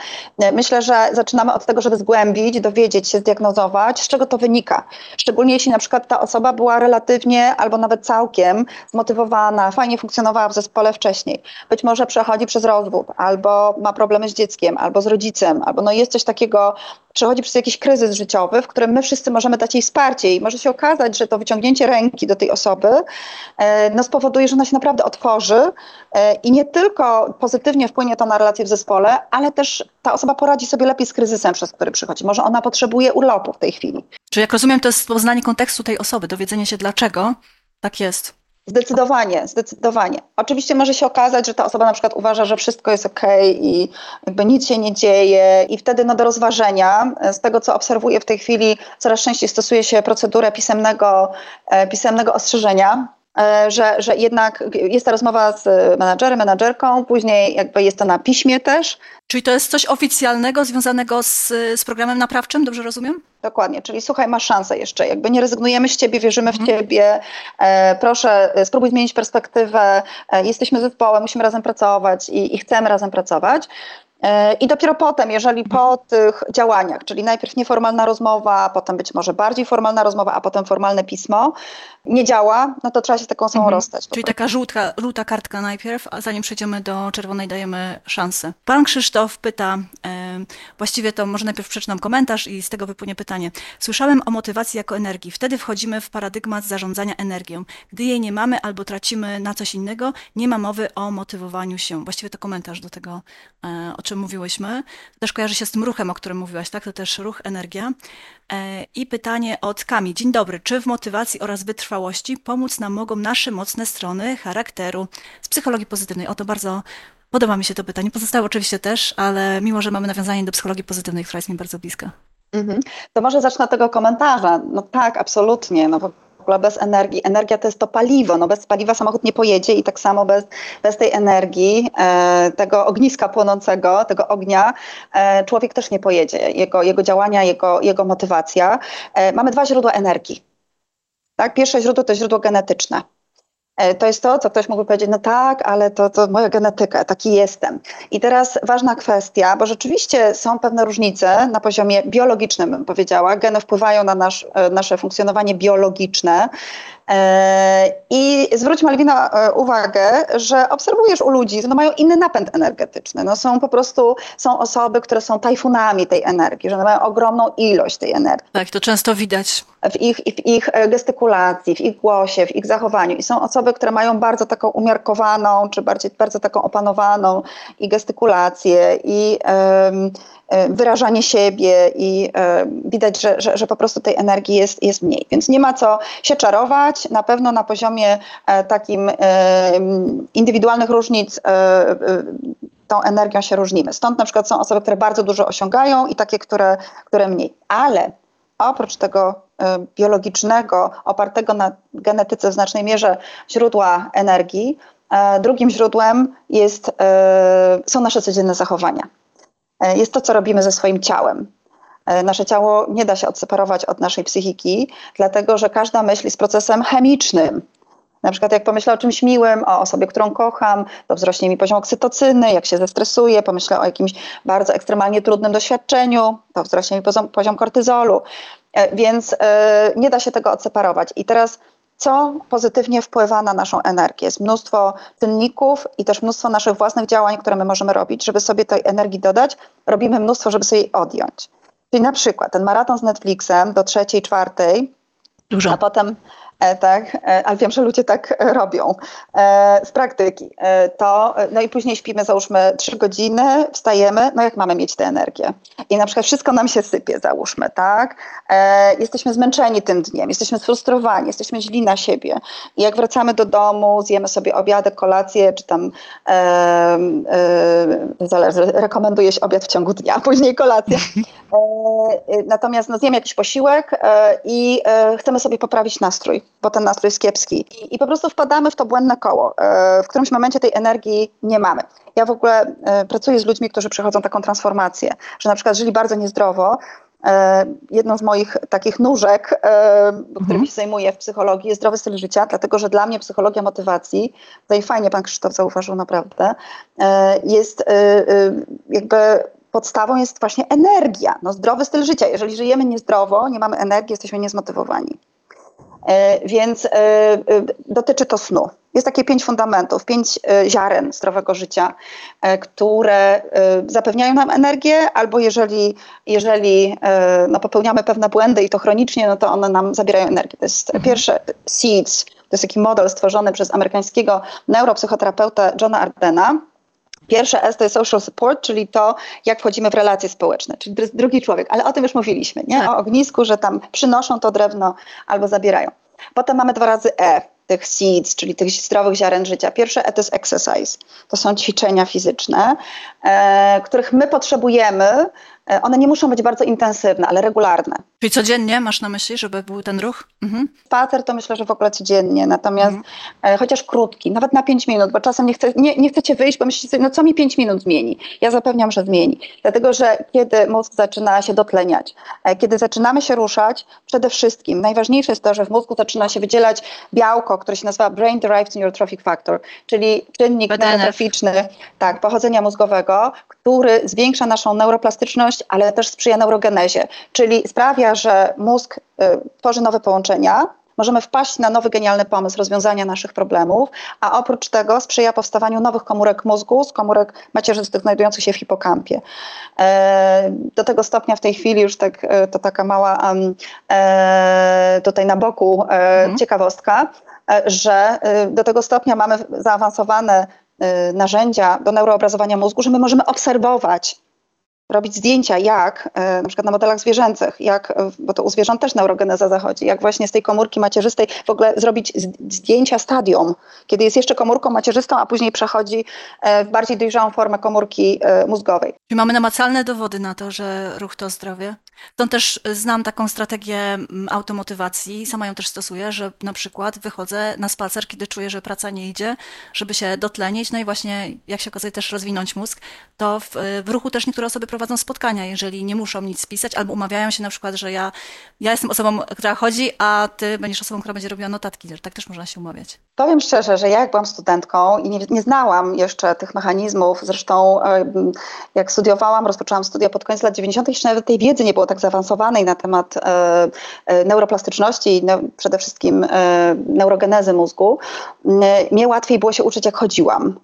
Myślę, że zaczynamy od tego, żeby zgłębić, dowiedzieć się, zdiagnozować, z czego to wynika. Szczególnie jeśli na przykład ta osoba była relatywnie albo nawet całkiem zmotywowana, fajnie funkcjonowała w zespole wcześniej. Być może przechodzi przez rozwód, albo ma problemy z dzieckiem, albo z rodzicem, albo no jest coś takiego, przechodzi przez jakiś kryzys życiowy, w którym my wszyscy możemy dać jej wsparcie i może się okazać, że to wyciągnięcie ręki do tej osoby e, no, spowoduje, że ona się naprawdę otworzy e, i nie tylko pozytywnie wpłynie to na relacje w zespole, ale też ta osoba poradzi sobie lepiej z kryzysem, przez który przychodzi. Może ona potrzebuje urlopu w tej chwili. Czyli jak rozumiem, to jest poznanie kontekstu tej osoby, dowiedzenie się dlaczego tak jest. Zdecydowanie, zdecydowanie. Oczywiście może się okazać, że ta osoba na przykład uważa, że wszystko jest ok i jakby nic się nie dzieje i wtedy no do rozważenia, z tego co obserwuję w tej chwili, coraz częściej stosuje się procedurę pisemnego, e, pisemnego ostrzeżenia, że, że jednak jest ta rozmowa z menadżerem, menadżerką, później jakby jest to na piśmie też. Czyli to jest coś oficjalnego związanego z, z programem naprawczym, dobrze rozumiem? Dokładnie, czyli słuchaj, masz szansę jeszcze, jakby nie rezygnujemy z ciebie, wierzymy w mhm. ciebie, e, proszę e, spróbuj zmienić perspektywę, e, jesteśmy zespołem, musimy razem pracować i, i chcemy razem pracować. E, I dopiero potem, jeżeli po tych działaniach, czyli najpierw nieformalna rozmowa, potem być może bardziej formalna rozmowa, a potem formalne pismo, nie działa, no to trzeba się z taką osobą mhm. rozstać. Czyli taka żółtka, żółta kartka najpierw, a zanim przejdziemy do czerwonej, dajemy szansę. Pan Krzysztof pyta, e, właściwie to może najpierw przeczytam komentarz i z tego wypłynie pytanie. Słyszałem o motywacji jako energii. Wtedy wchodzimy w paradygmat zarządzania energią. Gdy jej nie mamy albo tracimy na coś innego, nie ma mowy o motywowaniu się. Właściwie to komentarz do tego, e, o czym mówiłyśmy. To też kojarzy się z tym ruchem, o którym mówiłaś, tak? To też ruch, energia. E, I pytanie od Kami. Dzień dobry. Czy w motywacji oraz wytrwałości pomóc nam mogą nasze mocne strony charakteru z psychologii pozytywnej? O to bardzo podoba mi się to pytanie. Pozostałe oczywiście też, ale mimo, że mamy nawiązanie do psychologii pozytywnej, która jest mi bardzo bliska. Mhm. To może zacznę od tego komentarza. No tak, absolutnie. No ogóle bez energii. Energia to jest to paliwo. No bez paliwa samochód nie pojedzie i tak samo bez, bez tej energii, e, tego ogniska płonącego, tego ognia, e, człowiek też nie pojedzie. Jego, jego działania, jego, jego motywacja. E, mamy dwa źródła energii. Tak? Pierwsze źródło to źródło genetyczne. E, to jest to, co ktoś mógłby powiedzieć, no tak, ale to, to moja genetyka, taki jestem. I teraz ważna kwestia, bo rzeczywiście są pewne różnice na poziomie biologicznym, bym powiedziała. Geny wpływają na nasz, e, nasze funkcjonowanie biologiczne. E, I zwróć Malwina uwagę, że obserwujesz u ludzi, że no mają inny napęd energetyczny. No są po prostu, są osoby, które są tajfunami tej energii, że mają ogromną ilość tej energii. Tak, to często widać w ich, w ich e, gestykulacji, w ich głosie, w ich zachowaniu. I są osoby, które mają bardzo taką umiarkowaną, czy bardziej bardzo taką opanowaną i gestykulację, i um, wyrażanie siebie, i um, widać, że, że, że, po prostu tej energii jest, jest mniej. Więc nie ma co się czarować. Na pewno na poziomie e, takim e, indywidualnych różnic e, tą energią się różnimy. Stąd na przykład są osoby, które bardzo dużo osiągają i takie, które, które mniej. Ale oprócz tego e, biologicznego, opartego na genetyce w znacznej mierze źródła energii, e, drugim źródłem jest, e, są nasze codzienne zachowania. Jest to, co robimy ze swoim ciałem. Nasze ciało nie da się odseparować od naszej psychiki, dlatego że każda myśl jest procesem chemicznym. Na przykład jak pomyślę o czymś miłym, o osobie, którą kocham, to wzrośnie mi poziom oksytocyny, jak się zestresuję, pomyślę o jakimś bardzo ekstremalnie trudnym doświadczeniu, to wzrośnie mi poziom, kortyzolu. E, więc e, nie da się tego odseparować. I teraz co pozytywnie wpływa na naszą energię. Jest mnóstwo czynników i też mnóstwo naszych własnych działań, które my możemy robić, żeby sobie tej energii dodać. Robimy mnóstwo, żeby sobie jej odjąć. Czyli na przykład ten maraton z Netflixem do trzeciej, czwartej, Dużo. a potem tak, e, ale wiem, że ludzie tak e, robią z praktyki. To, no i później śpimy załóżmy trzy godziny, wstajemy, no jak mamy mieć tę energię? I na przykład wszystko nam się sypie, załóżmy, tak? Jesteśmy zmęczeni tym dniem, jesteśmy sfrustrowani, jesteśmy źli na siebie. I jak wracamy do domu, zjemy sobie obiadek, kolację, czy tam e, e, zależy, rekomenduje się obiad w ciągu dnia, później kolację. (laughs) E, natomiast no, zjemy jakiś posiłek i chcemy sobie poprawić nastrój bo ten nastrój jest kiepski. I, I, po prostu wpadamy w to błędne koło. E, w którymś momencie tej energii nie mamy. Ja w ogóle e, pracuję z ludźmi, którzy przechodzą taką transformację, że na przykład żyli bardzo niezdrowo, e, jedną z moich takich nóżek, którymi mhm. się zajmuję w psychologii, jest zdrowy styl życia, dlatego że dla mnie psychologia motywacji, tutaj fajnie pan Krzysztof zauważył naprawdę, jest jakby podstawą jest właśnie energia, no zdrowy styl życia. Jeżeli żyjemy niezdrowo, nie mamy energii, jesteśmy niezmotywowani. E, więc e, e, dotyczy to snu. Jest takie pięć fundamentów, pięć ziaren zdrowego życia, które zapewniają nam energię, albo jeżeli, jeżeli no, popełniamy pewne błędy i to chronicznie, no to one nam zabierają energię. To jest mhm. pierwsze SEEDS, to jest taki model stworzony przez amerykańskiego neuropsychoterapeuta Johna Ardena, Pierwsze S to jest social support, czyli to, jak wchodzimy w relacje społeczne, czyli drugi człowiek, ale o tym już mówiliśmy, nie? Tak. O ognisku, że tam przynoszą to drewno albo zabierają. Potem mamy dwa razy E, tych seeds, czyli tych zdrowych ziaren życia. Pierwsze E to jest exercise. To są ćwiczenia fizyczne, e, których my potrzebujemy. E, one nie muszą być bardzo intensywne, ale regularne. Czyli codziennie masz na myśli, żeby był ten ruch? Mhm. Spacer to myślę, że w ogóle codziennie, natomiast mhm. chociaż krótki, nawet na 5 minut, bo czasem nie, chce, nie, nie chcecie wyjść, bo myślicie, no co mi 5 minut zmieni? Ja zapewniam, że zmieni. Dlatego, że kiedy mózg zaczyna się dotleniać, e, kiedy zaczynamy się ruszać, przede wszystkim najważniejsze jest to, że w mózgu zaczyna się wydzielać białko, które się nazywa Brain Derived Neurotrophic Factor, czyli czynnik neurotroficzny tak, pochodzenia mózgowego, który zwiększa naszą neuroplastyczność, ale też sprzyja neurogenezie, czyli sprawia, że mózg y, tworzy nowe połączenia, możemy wpaść na nowy genialny pomysł rozwiązania naszych problemów, a oprócz tego sprzyja powstawaniu nowych komórek mózgu, z komórek macierzystych znajdujących się w hipokampie. E, do tego stopnia w tej chwili już tak, e, to taka mała e, tutaj na boku mhm. ciekawostka, że do tego stopnia mamy zaawansowane narzędzia do neuroobrazowania mózgu, że my możemy obserwować robić zdjęcia, jak e, na przykład na modelach zwierzęcych, jak, e, bo to u zwierząt też neurogeneza zachodzi, jak właśnie z tej komórki macierzystej w ogóle zrobić zdjęcia stadium, kiedy jest jeszcze komórką macierzystą, a później przechodzi e, w bardziej dojrzałą formę komórki mózgowej. Czyli mamy namacalne dowody na to, że ruch to zdrowie? Stąd też znam taką strategię mm, automotywacji, sama ją też stosuję, że na przykład wychodzę na spacer, kiedy czuję, że praca nie idzie, żeby się dotlenić, no i właśnie, jak się okazuje, też rozwinąć mózg, to w, w ruchu też niektóre osoby prowadzą spotkania, jeżeli nie muszą nic spisać, albo umawiają się na przykład, że ja, ja jestem osobą, która chodzi, a ty będziesz osobą, która będzie robiła notatki, tak też można się umawiać. Powiem szczerze, że ja jak byłam studentką i nie, nie znałam jeszcze tych mechanizmów, zresztą jak studiowałam, rozpoczęłam studia pod koniec lat 90., jeszcze nawet tej wiedzy nie było tak zaawansowanej na temat e, e, neuroplastyczności i przede wszystkim e, neurogenezy mózgu, mnie łatwiej było się uczyć, jak chodziłam.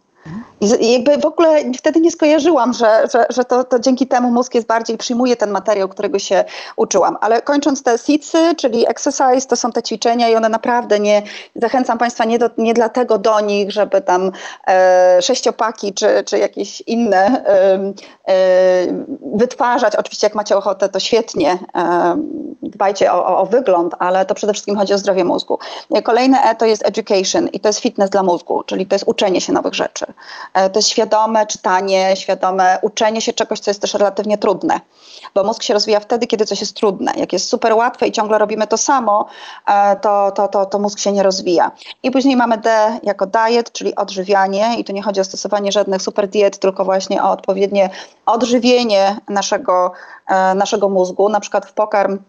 I jakby w ogóle wtedy nie skojarzyłam, że, że, że to, to dzięki temu mózg jest bardziej, przyjmuje ten materiał, którego się uczyłam. Ale kończąc te SITSy, czyli exercise, to są te ćwiczenia i one naprawdę nie, zachęcam Państwa nie, do, nie dlatego do nich, żeby tam e, sześciopaki czy, czy jakieś inne e, e, wytwarzać. Oczywiście jak macie ochotę, to świetnie, e, dbajcie o, o, o, wygląd, ale to przede wszystkim chodzi o zdrowie mózgu. Kolejne E to jest education i to jest fitness dla mózgu, czyli to jest uczenie się nowych rzeczy. E, to jest świadome czytanie, świadome uczenie się czegoś, co jest też relatywnie trudne, bo mózg się rozwija wtedy, kiedy coś jest trudne. Jak jest super łatwe i ciągle robimy to samo, e, to, to, to, to mózg się nie rozwija. I później mamy D jako diet, czyli odżywianie i tu nie chodzi o stosowanie żadnych super diet, tylko właśnie o odpowiednie odżywienie naszego, e, naszego mózgu, na przykład w pokarm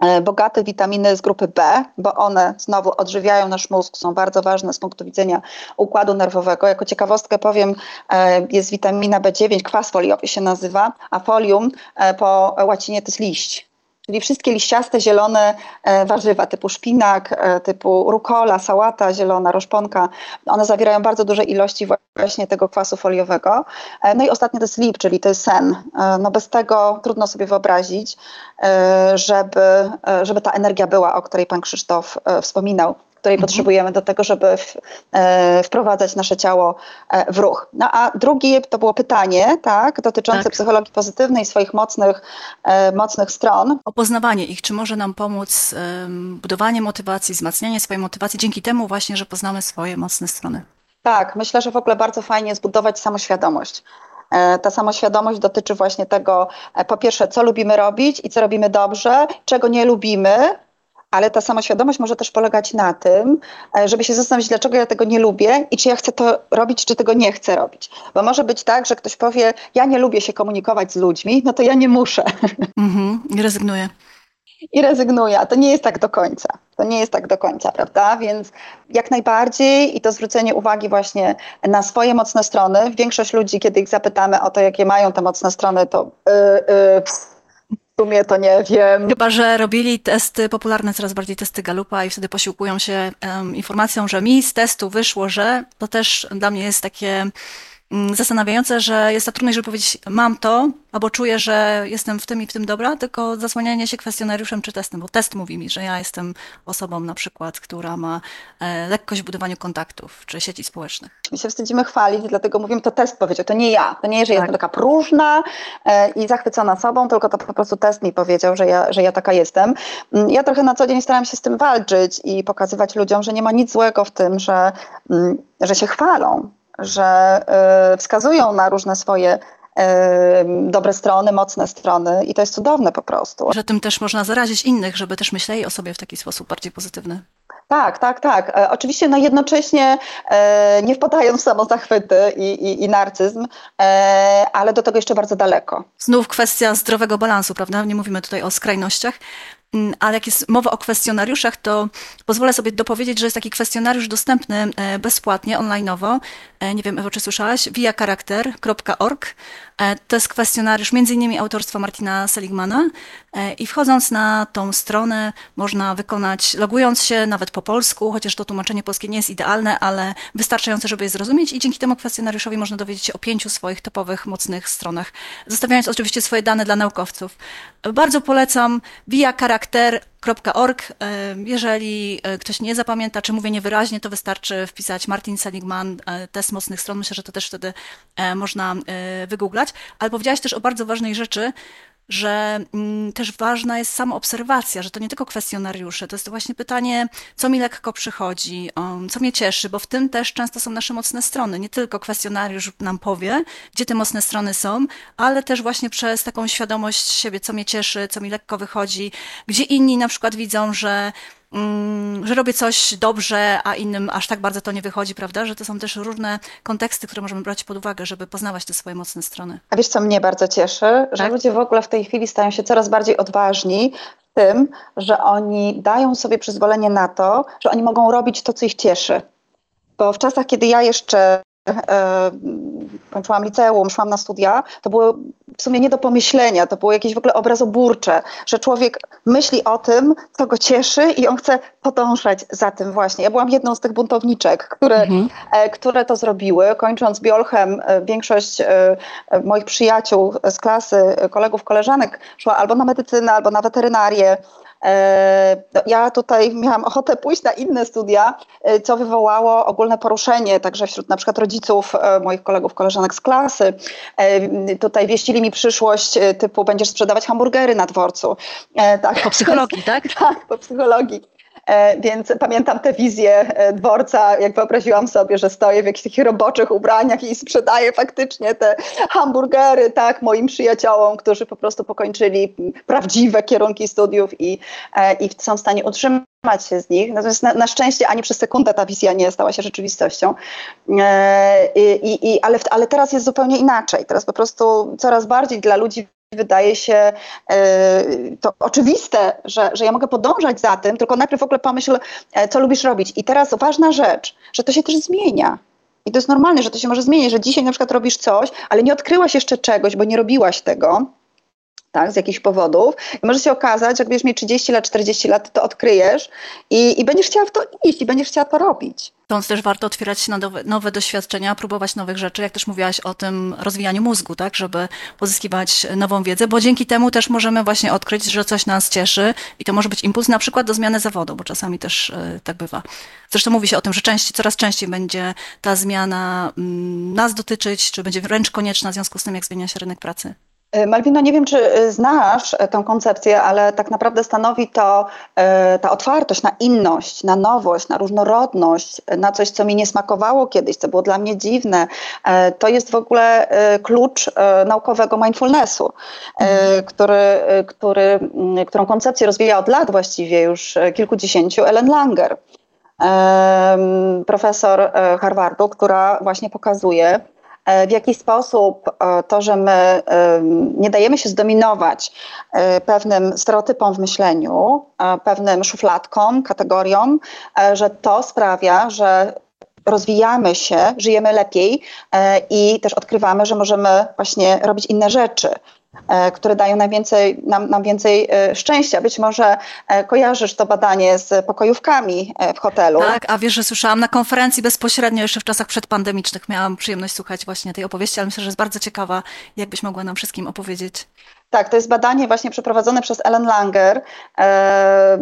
E, bogate witaminy z grupy B, bo one znowu odżywiają nasz mózg, są bardzo ważne z punktu widzenia układu nerwowego. Jako ciekawostkę powiem, e, jest witamina B9, kwas foliowy się nazywa, a folium e, po łacinie to jest liść. Czyli wszystkie liściaste, zielone e, warzywa typu szpinak, e, typu rukola, sałata zielona, roszponka, one zawierają bardzo duże ilości właśnie tego kwasu foliowego. E, no i ostatnie to jest lip, czyli to jest sen. No bez tego trudno sobie wyobrazić, żeby, żeby ta energia była, o której pan Krzysztof wspominał której mhm. potrzebujemy do tego, żeby w, e, wprowadzać nasze ciało e, w ruch. No a drugie to było pytanie, tak, dotyczące tak. psychologii pozytywnej, swoich mocnych, e, mocnych stron. Opoznawanie ich, czy może nam pomóc budowanie motywacji, wzmacnianie swojej motywacji dzięki temu właśnie, że poznamy swoje mocne strony. Tak, myślę, że w ogóle bardzo fajnie jest budować samoświadomość. Ta samoświadomość dotyczy właśnie tego, po pierwsze, co lubimy robić i co robimy dobrze, czego nie lubimy, ale ta samoświadomość może też polegać na tym, e, żeby się zastanowić, dlaczego ja tego nie lubię i czy ja chcę to robić, czy tego nie chcę robić. Bo może być tak, że ktoś powie, ja nie lubię się komunikować z ludźmi, no to ja nie muszę. (laughs) Mhm, i rezygnuję. I rezygnuję, a to nie jest tak do końca. To nie jest tak do końca, prawda? Więc jak najbardziej i to zwrócenie uwagi właśnie na swoje mocne strony. Większość ludzi, kiedy ich zapytamy o to, jakie mają te mocne strony, to yy, yy, w sumie to nie wiem. Chyba, że robili testy, popularne coraz bardziej testy Galupa i wtedy posiłkują się um, informacją, że mi z testu wyszło, że to też dla mnie jest takie zastanawiające, że jest ta trudność, żeby powiedzieć mam to, albo czuję, że jestem w tym i w tym dobra, tylko zasłanianie się kwestionariuszem czy testem, bo test mówi mi, że ja jestem osobą na przykład, która ma e, lekkość w budowaniu kontaktów czy sieci społecznych. My się wstydzimy chwalić, dlatego mówimy, to test powiedział, to nie ja, to nie, że tak. jestem taka próżna e, i zachwycona sobą, tylko to po prostu test mi powiedział, że ja, że ja taka jestem. Mm, ja trochę na co dzień staram się z tym walczyć i pokazywać ludziom, że nie ma nic złego w tym, że, mm, że się chwalą, że y, wskazują na różne swoje dobre strony, mocne strony i to jest cudowne po prostu. Że tym też można zarazić innych, żeby też myśleli o sobie w taki sposób bardziej pozytywny. Tak, tak, tak. E, oczywiście no jednocześnie e, nie wpadają w samozachwyty i, i, i narcyzm, e, ale do tego jeszcze bardzo daleko. Znów kwestia zdrowego balansu, prawda? Nie mówimy tutaj o skrajnościach. Mm, ale jak jest mowa o kwestionariuszach, to pozwolę sobie dopowiedzieć, że jest taki kwestionariusz dostępny e, bezpłatnie, onlineowo. E, nie wiem, Ewo, czy słyszałaś? viacharakter.org. E, to jest kwestionariusz między innymi autorstwa Martina Seligmana i wchodząc na tą stronę można wykonać, logując się nawet po polsku, chociaż to tłumaczenie polskie nie jest idealne, ale wystarczające, żeby je zrozumieć i dzięki temu kwestionariuszowi można dowiedzieć się o pięciu swoich topowych, mocnych stronach, zostawiając oczywiście swoje dane dla naukowców. Bardzo polecam viacharakter.org. E, jeżeli e, ktoś nie zapamięta, czy mówię niewyraźnie, to wystarczy wpisać Martin Seligman, e, test mocnych stron. Myślę, że to też wtedy można wygooglać. Ale powiedziałaś też o bardzo ważnej rzeczy, że mm, też ważna jest samoobserwacja, że to nie tylko kwestionariusze, to jest właśnie pytanie, co mi lekko przychodzi, um, co mnie cieszy, bo w tym też często są nasze mocne strony. Nie tylko kwestionariusz nam powie, gdzie te mocne strony są, ale też właśnie przez taką świadomość siebie, co mnie cieszy, co mi lekko wychodzi, gdzie inni na przykład widzą, że że robię coś dobrze, a innym aż tak bardzo to nie wychodzi, prawda? Że to są też różne konteksty, które możemy brać pod uwagę, żeby poznawać te swoje mocne strony. A wiesz, co mnie bardzo cieszy? Że tak? ludzie w ogóle w tej chwili stają się coraz bardziej odważni w tym, że oni dają sobie przyzwolenie na to, że oni mogą robić to, co ich cieszy. Bo w czasach, kiedy ja jeszcze kończyłam liceum, szłam na studia, to było w sumie nie do pomyślenia, to było jakieś w ogóle obrazoburcze, że człowiek myśli o tym, co go cieszy i on chce podążać za tym właśnie. Ja byłam jedną z tych buntowniczek, które, mhm. e, które to zrobiły. Kończąc biolchem, e, większość e, moich przyjaciół z klasy, kolegów, koleżanek szła albo na medycynę, albo na weterynarię, E, ja tutaj miałam ochotę pójść na inne studia, e, co wywołało ogólne poruszenie, także wśród na przykład rodziców e, moich kolegów, koleżanek z klasy. Tutaj wieścili mi przyszłość typu będziesz sprzedawać hamburgery na dworcu. Tak. Po psychologii, tak? (laughs) Tak, po psychologii. E, więc pamiętam tę wizję e, dworca, jak wyobraziłam sobie, że stoję w jakichś takich roboczych ubraniach i sprzedaję faktycznie te hamburgery, tak, moim przyjaciołom, którzy po prostu pokończyli prawdziwe kierunki studiów i, e, i są w stanie utrzymać się z nich. Natomiast na, na, szczęście ani przez sekundę ta wizja nie stała się rzeczywistością. I, i, ale, ale teraz jest zupełnie inaczej. Teraz po prostu coraz bardziej dla ludzi wydaje się e, to oczywiste, że, że ja mogę podążać za tym, tylko najpierw w ogóle pomyśl, e, co lubisz robić. I teraz ważna rzecz, że to się też zmienia. I to jest normalne, że to się może zmienić, że dzisiaj na przykład robisz coś, ale nie odkryłaś jeszcze czegoś, bo nie robiłaś tego tak, z jakichś powodów. I może się okazać, że jak będziesz mieć 30 lat, 40 lat, to odkryjesz i, i będziesz chciała w to iść i będziesz chciała to robić. Stąd też warto otwierać się na nowe, doświadczenia, próbować nowych rzeczy, jak też mówiłaś o tym rozwijaniu mózgu, tak, żeby pozyskiwać nową wiedzę, bo dzięki temu też możemy właśnie odkryć, że coś nas cieszy i to może być impuls na przykład do zmiany zawodu, bo czasami też y, tak bywa. Zresztą mówi się o tym, że częściej, coraz częściej będzie ta zmiana y, nas dotyczyć, czy będzie wręcz konieczna w związku z tym, jak zmienia się rynek pracy. E, Malwino, nie wiem, czy e, znasz e, tę koncepcję, ale tak naprawdę stanowi to ta otwartość na inność, na nowość, na różnorodność, na coś, co mi nie smakowało kiedyś, co było dla mnie dziwne. To jest w ogóle klucz naukowego mindfulnessu, mhm. który, który, którą koncepcję rozwija od lat właściwie już kilkudziesięciu Ellen Langer profesor Harvardu, która właśnie pokazuje, w jaki sposób e, to, że my e, nie dajemy się zdominować pewnym stereotypom w myśleniu, pewnym szufladkom, kategoriom, że to sprawia, że rozwijamy się, żyjemy lepiej i też odkrywamy, że możemy właśnie robić inne rzeczy. E, które dają najwięcej, nam, nam więcej e, szczęścia. Być może e, kojarzysz to badanie z pokojówkami w hotelu. Tak, a wiesz, że słyszałam na konferencji bezpośrednio jeszcze w czasach przedpandemicznych. Miałam przyjemność słuchać właśnie tej opowieści, ale myślę, że jest bardzo ciekawa, jakbyś mogła nam wszystkim opowiedzieć. Tak, to jest badanie właśnie przeprowadzone przez Ellen Langer e,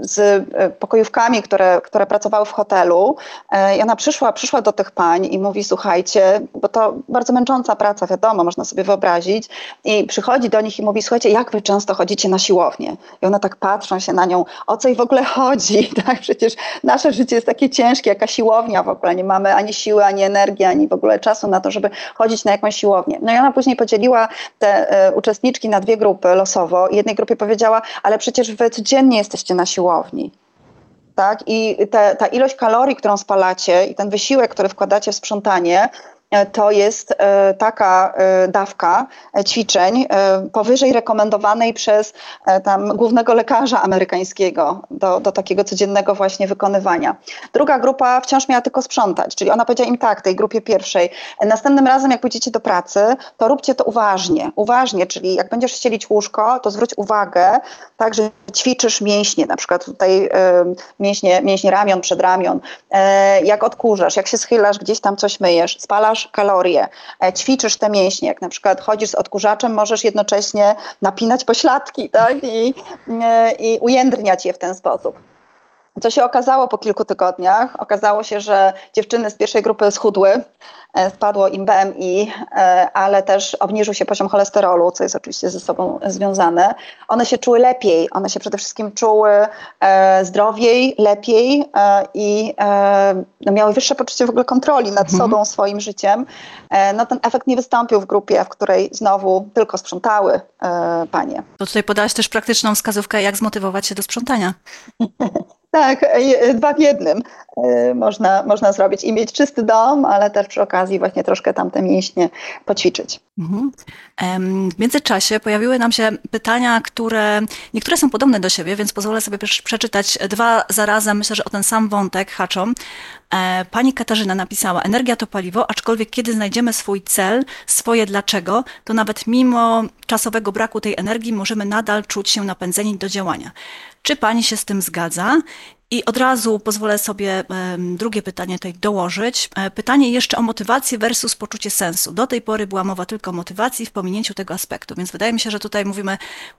z e, pokojówkami, które, które pracowały w hotelu. E, I ona przyszła, przyszła do tych pań i mówi, słuchajcie, bo to bardzo męcząca praca, wiadomo, można sobie wyobrazić. I przychodzi do nich i mówi, słuchajcie, jak wy często chodzicie na siłownię? I one tak patrzą się na nią, o co jej w ogóle chodzi? (laughs) Tak, przecież nasze życie jest takie ciężkie, jaka siłownia w ogóle. Nie mamy ani siły, ani energii, ani w ogóle czasu na to, żeby chodzić na jakąś siłownię. No i ona później podzieliła te uczestniczki na dwie grupy losowo. Jednej grupie powiedziała, ale przecież wy codziennie jesteście na siłowni. Tak? I te, ta ilość kalorii, którą spalacie i ten wysiłek, który wkładacie w sprzątanie, to jest taka dawka ćwiczeń powyżej rekomendowanej przez tam głównego lekarza amerykańskiego do, do takiego codziennego właśnie wykonywania. Druga grupa wciąż miała tylko sprzątać, czyli ona powiedziała im tak, tej grupie pierwszej, następnym razem jak pójdziecie do pracy, to róbcie to uważnie, uważnie, czyli jak będziesz ścielić łóżko, to zwróć uwagę, tak, że ćwiczysz mięśnie, na przykład tutaj y, mięśnie, mięśnie ramion, przedramion, y, jak odkurzasz, jak się schylasz, gdzieś tam coś myjesz, spalasz kalorie, y, ćwiczysz te mięśnie, jak na przykład chodzisz z odkurzaczem, możesz jednocześnie napinać pośladki, tak, i, i ujędrniać je w ten sposób. Co się okazało po kilku tygodniach? Okazało się, że dziewczyny z pierwszej grupy schudły, e, spadło im BMI, e, ale też obniżył się poziom cholesterolu, co jest oczywiście ze sobą związane. One się czuły lepiej, one się przede wszystkim czuły e, zdrowiej, lepiej i no, miały wyższe poczucie w ogóle kontroli nad mhm. sobą, swoim życiem. No ten efekt nie wystąpił w grupie, w której znowu tylko sprzątały panie. To tutaj podałaś też praktyczną wskazówkę, jak zmotywować się do sprzątania. Tak, e, dwa w jednym e, można, można zrobić i mieć czysty dom, ale też przy okazji właśnie troszkę tam te mięśnie poćwiczyć. Mhm. W międzyczasie pojawiły nam się pytania, które niektóre są podobne do siebie, więc pozwolę sobie przeczytać dwa zarazem, myślę, że o ten sam wątek haczą. E, pani Katarzyna napisała: Energia to paliwo, aczkolwiek kiedy znajdziemy swój cel, swoje dlaczego, to nawet mimo czasowego braku tej energii możemy nadal czuć się napędzeni do działania. Czy pani się z tym zgadza? I od razu pozwolę sobie drugie pytanie tutaj dołożyć. E, pytanie jeszcze o motywację versus poczucie sensu. Do tej pory była mowa tylko o motywacji w pominięciu tego aspektu, więc wydaje mi się, że tutaj mówimy,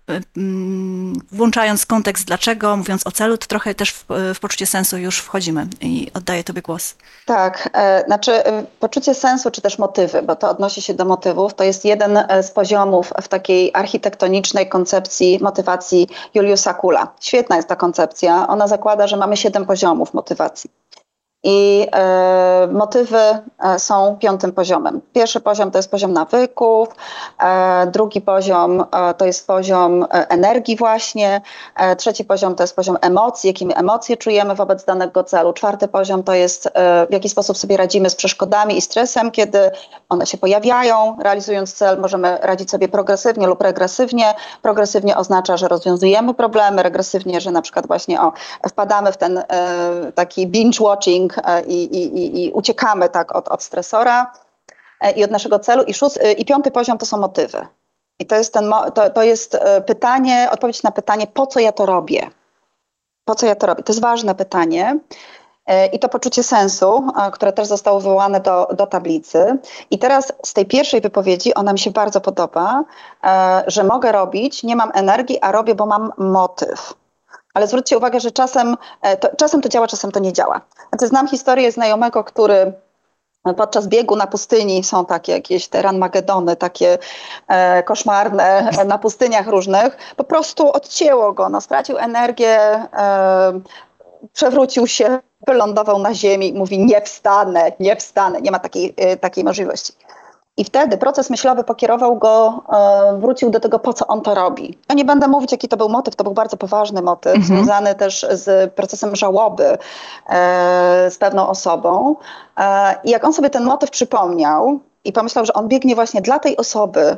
e, mm, włączając kontekst dlaczego, mówiąc o celu, to trochę też w, w poczucie sensu już wchodzimy i oddaję Tobie głos. Tak, e, znaczy poczucie sensu czy też motywy, bo to odnosi się do motywów, to jest jeden z poziomów w takiej architektonicznej koncepcji motywacji Juliusa Kula. Świetna jest ta koncepcja. Ona zakłada, że mamy siedem poziomów motywacji. I e, motywy e, są piątym poziomem. Pierwszy poziom to jest poziom nawyków, e, drugi poziom e, to jest poziom e, energii właśnie, e, trzeci poziom to jest poziom emocji, jakie emocje czujemy wobec danego celu, czwarty poziom to jest w jaki sposób sobie radzimy z przeszkodami i stresem, kiedy one się pojawiają, realizując cel możemy radzić sobie progresywnie lub regresywnie. Progresywnie oznacza, że rozwiązujemy problemy, regresywnie, że na przykład właśnie o, wpadamy w ten taki binge watching, E, i, i, i uciekamy tak od, od stresora e, i od naszego celu. I, e, I piąty poziom to są motywy. I to jest, ten, to, to jest pytanie, odpowiedź na pytanie, po co ja to robię? Po co ja to robię? To jest ważne pytanie. I to poczucie sensu, które też zostało wywołane do, do tablicy. I teraz z tej pierwszej wypowiedzi, ona mi się bardzo podoba, że mogę robić, nie mam energii, a robię, bo mam motyw. Ale zwróćcie uwagę, że czasem e, to, czasem to działa, czasem to nie działa. Znaczy, znam historię znajomego, który podczas biegu na pustyni są takie jakieś te ranmagedony, takie e, koszmarne na pustyniach różnych, po prostu odcięło go, no, stracił energię, e, przewrócił się, wylądował na ziemi, mówi nie wstanę, nie wstanę, nie ma takiej, e, takiej możliwości. I wtedy proces myślowy pokierował go, e, wrócił do tego, po co on to robi. Ja nie będę mówić, jaki to był motyw, to był bardzo poważny motyw, mhm. związany też z procesem żałoby e, z pewną osobą. E, I jak on sobie ten motyw przypomniał i pomyślał, że on biegnie właśnie dla tej osoby,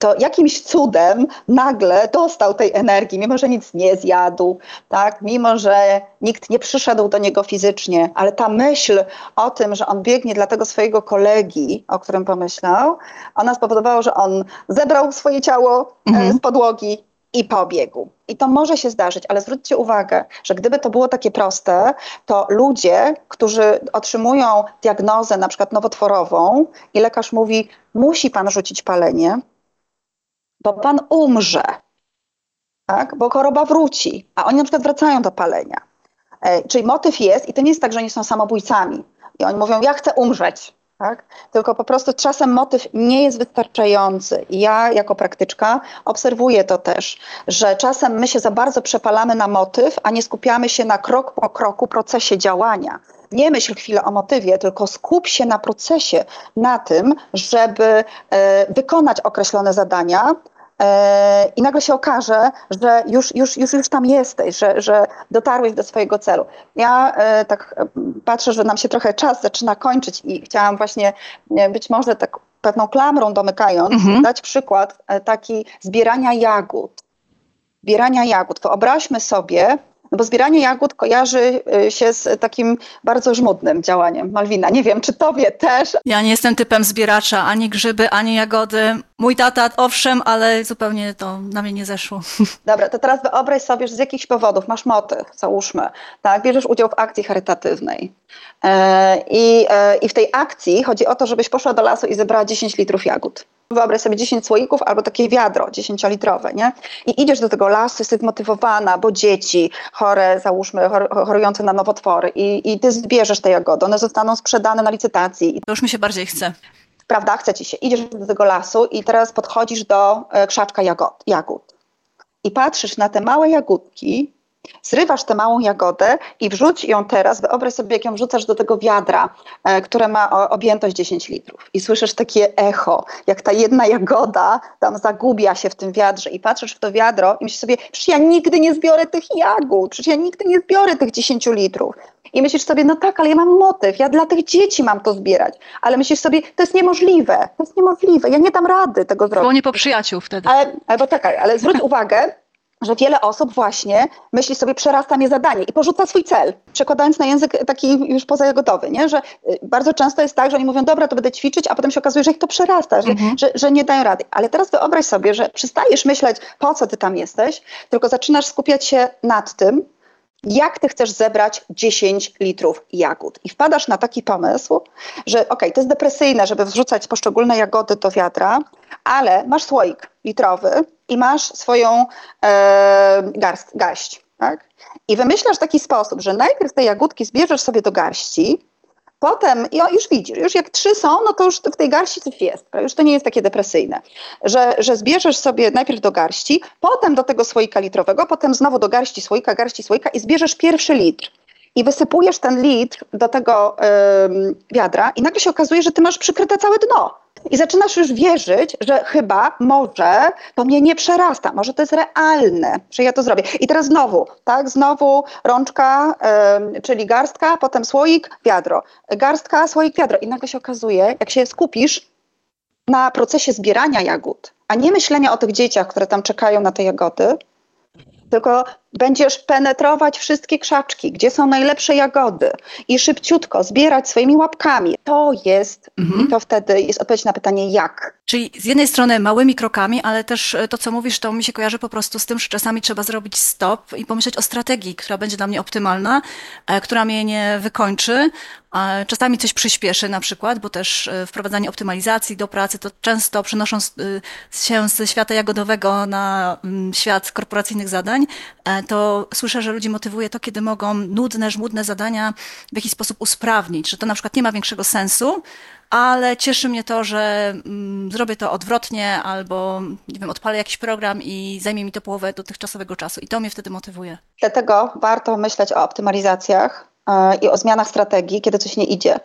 to jakimś cudem nagle dostał tej energii, mimo że nic nie zjadł, tak? mimo że nikt nie przyszedł do niego fizycznie, ale ta myśl o tym, że on biegnie dla tego swojego kolegi, o którym pomyślał, ona spowodowała, że on zebrał swoje ciało e, mhm. z podłogi i pobiegł. I to może się zdarzyć, ale zwróćcie uwagę, że gdyby to było takie proste, to ludzie, którzy otrzymują diagnozę na przykład nowotworową i lekarz mówi, musi pan rzucić palenie, bo pan umrze, tak? bo choroba wróci, a oni na przykład wracają do palenia. E, czyli motyw jest, i to nie jest tak, że oni są samobójcami. I oni mówią, ja chcę umrzeć. Tak? Tylko po prostu czasem motyw nie jest wystarczający. Ja jako praktyczka obserwuję to też, że czasem my się za bardzo przepalamy na motyw, a nie skupiamy się na krok po kroku procesie działania nie myśl chwilę o motywie, tylko skup się na procesie, na tym, żeby e, wykonać określone zadania, e, i nagle się okaże, że już, już, już, już tam jesteś, że, że dotarłeś do swojego celu. Ja e, tak patrzę, że nam się trochę czas zaczyna kończyć i chciałam właśnie być może tak pewną klamrą domykając, mhm. dać przykład taki zbierania jagód. Zbierania jagód. Wyobraźmy sobie, no bo zbieranie jagód kojarzy y, się z takim bardzo żmudnym działaniem. Malwina, nie wiem, czy tobie też? Ja nie jestem typem zbieracza, ani grzyby, ani jagody. Mój tata owszem, ale zupełnie to na mnie nie zeszło. (laughs) Dobra, to teraz wyobraź sobie, że z jakichś powodów masz motyw, załóżmy, tak, bierzesz udział w akcji charytatywnej. E, I, e, I w tej akcji chodzi o to, żebyś poszła do lasu i zebrała 10 litrów jagód. Wyobraź sobie 10 słoików albo takie wiadro 10-litrowe, nie? I idziesz do tego lasu, jesteś zmotywowana, bo dzieci chore, załóżmy, chorujące na nowotwory i, i ty zbierzesz te jagody, one zostaną sprzedane na licytacji. To już mi się bardziej chce. Prawda? Chce ci się. Idziesz do tego lasu i teraz podchodzisz do e, krzaczka jagod, jagód. I patrzysz na te małe jagódki, Zrywasz tę małą jagodę i wrzuć ją teraz, wyobraź sobie, jak ją wrzucasz do tego wiadra, e, które ma objętość 10 litrów. I słyszysz takie echo, jak ta jedna jagoda tam zagubia się w tym wiadrze i patrzysz w to wiadro i myślisz sobie, przecież ja nigdy nie zbiorę tych jagód, przecież ja nigdy nie zbiorę tych 10 litrów. I myślisz sobie, no tak, ale ja mam motyw, ja dla tych dzieci mam to zbierać. Ale myślisz sobie, to jest niemożliwe, to jest niemożliwe, ja nie dam rady tego zrobić. Nie po przyjaciół wtedy. Ale, albo tak, ale zwróć uwagę, że wiele osób właśnie myśli sobie, przerasta mnie zadanie i porzuca swój cel, przekładając na język taki już pozajagodowy, nie? że y, bardzo często jest tak, że oni mówią, dobra, to będę ćwiczyć, a potem się okazuje, że ich to przerasta, że, mhm. że, że nie dają rady. Ale teraz wyobraź sobie, że przestajesz myśleć, po co ty tam jesteś, tylko zaczynasz skupiać się nad tym, jak ty chcesz zebrać 10 litrów jagód. I wpadasz na taki pomysł, że ok, to jest depresyjne, żeby wrzucać poszczególne jagody do wiadra, ale masz słoik litrowy i masz swoją e, garść. Tak? I wymyślasz taki sposób, że najpierw te jagódki zbierzesz sobie do garści, Potem, i już widzisz, już jak trzy są, no to już w tej garści coś jest, już to nie jest takie depresyjne, że, że zbierzesz sobie najpierw do garści, potem do tego słoika litrowego, potem znowu do garści słoika, garści słoika i zbierzesz pierwszy litr. I wysypujesz ten litr do tego yy, wiadra i nagle się okazuje, że ty masz przykryte całe dno. I zaczynasz już wierzyć, że chyba, może to mnie nie przerasta, może to jest realne, że ja to zrobię. I teraz znowu, tak, znowu rączka, y, czyli garstka, potem słoik, wiadro. Garstka, słoik, wiadro. I nagle się okazuje, jak się skupisz na procesie zbierania jagód, a nie myślenia o tych dzieciach, które tam czekają na te jagody, tylko będziesz penetrować wszystkie krzaczki, gdzie są najlepsze jagody i szybciutko zbierać swoimi łapkami. To jest, mhm. to wtedy jest odpowiedź na pytanie jak. Czyli z jednej strony małymi krokami, ale też e, to, co mówisz, to mi się kojarzy po prostu z tym, że czasami trzeba zrobić stop i pomyśleć o strategii, która będzie dla mnie optymalna, e, która mnie nie wykończy, Czasami coś przyspieszy na przykład, bo też e, wprowadzanie optymalizacji do pracy to często przenosząc się ze świata jagodowego na mm, świat korporacyjnych zadań, to słyszę, że ludzi motywuje to, kiedy mogą nudne, żmudne zadania w jakiś sposób usprawnić, że to na przykład nie ma większego sensu, ale cieszy mnie to, że mm, zrobię to odwrotnie albo, nie wiem, odpalę jakiś program i zajmie mi to połowę dotychczasowego czasu i to mnie wtedy motywuje. Dlatego warto myśleć o optymalizacjach, i o zmianach strategii, kiedy coś nie idzie,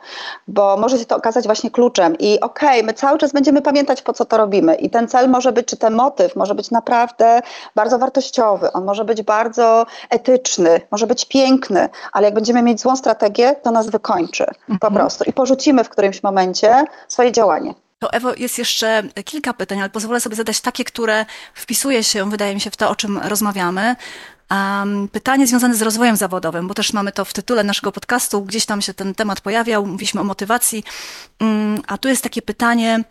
bo może się to okazać właśnie kluczem. I okej, okay, my cały czas będziemy pamiętać, po co to robimy. I ten cel może być, czy ten motyw może być naprawdę bardzo wartościowy, on może być bardzo etyczny, może być piękny, ale jak będziemy mieć złą strategię, to nas wykończy mhm. po prostu i porzucimy w którymś momencie swoje działanie. To Ewo, jest jeszcze kilka pytań, ale pozwolę sobie zadać takie, które wpisuje się, wydaje mi się, w to, o czym rozmawiamy. Um, pytanie związane z rozwojem zawodowym, bo też mamy to w tytule naszego podcastu, gdzieś tam się ten temat pojawiał, mówiliśmy o motywacji, um, a tu jest takie pytanie,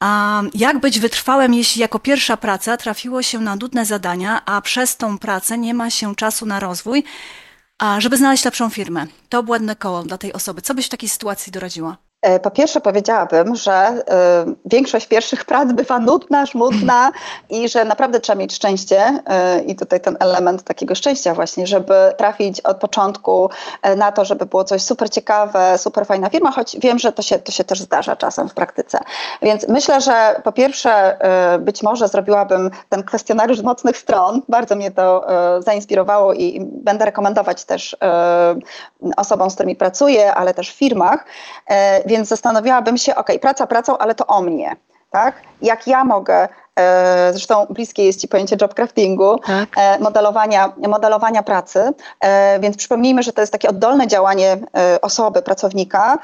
um, jak być wytrwałym, jeśli jako pierwsza praca trafiło się na nudne zadania, a przez tą pracę nie ma się czasu na rozwój, a żeby znaleźć lepszą firmę? To błędne koło dla tej osoby. Co byś w takiej sytuacji doradziła? E, po pierwsze powiedziałabym, że y, większość pierwszych prac bywa nudna, żmudna (clears throat) i że naprawdę trzeba mieć szczęście y, i tutaj ten element takiego szczęścia właśnie, żeby trafić od początku na to, żeby było coś super ciekawe, super fajna firma, choć wiem, że to się, to się też zdarza czasem w praktyce. Więc myślę, że po pierwsze y, być może zrobiłabym ten kwestionariusz mocnych stron, bardzo mnie to zainspirowało i będę rekomendować też osobom, z którymi pracuję, ale też w firmach, więc zastanawiałabym się, ok, praca pracą, ale to o mnie. Tak? Jak ja mogę zresztą bliskie jest Ci pojęcie job craftingu, tak. E, modelowania, modelowania pracy, więc przypomnijmy, że to jest takie oddolne działanie osoby, pracownika,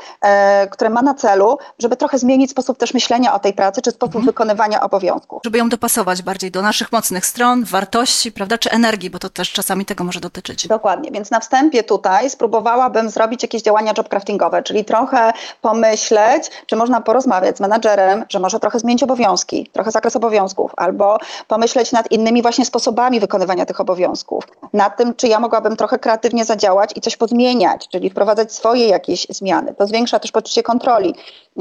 które ma na celu, żeby trochę zmienić sposób też myślenia o tej pracy, czy sposób mhm. wykonywania obowiązków. Żeby ją dopasować bardziej do naszych mocnych stron, wartości, prawda, czy energii, bo to też czasami tego może dotyczyć. Dokładnie, więc na wstępie tutaj spróbowałabym zrobić jakieś działania job craftingowe, czyli trochę pomyśleć, czy można porozmawiać z menadżerem, że może trochę zmienić obowiązki, trochę zakres obowiązków, albo pomyśleć nad innymi właśnie sposobami wykonywania tych obowiązków, nad tym, czy ja mogłabym trochę kreatywnie zadziałać i coś pozmieniać, czyli wprowadzać swoje jakieś zmiany. To zwiększa też poczucie kontroli,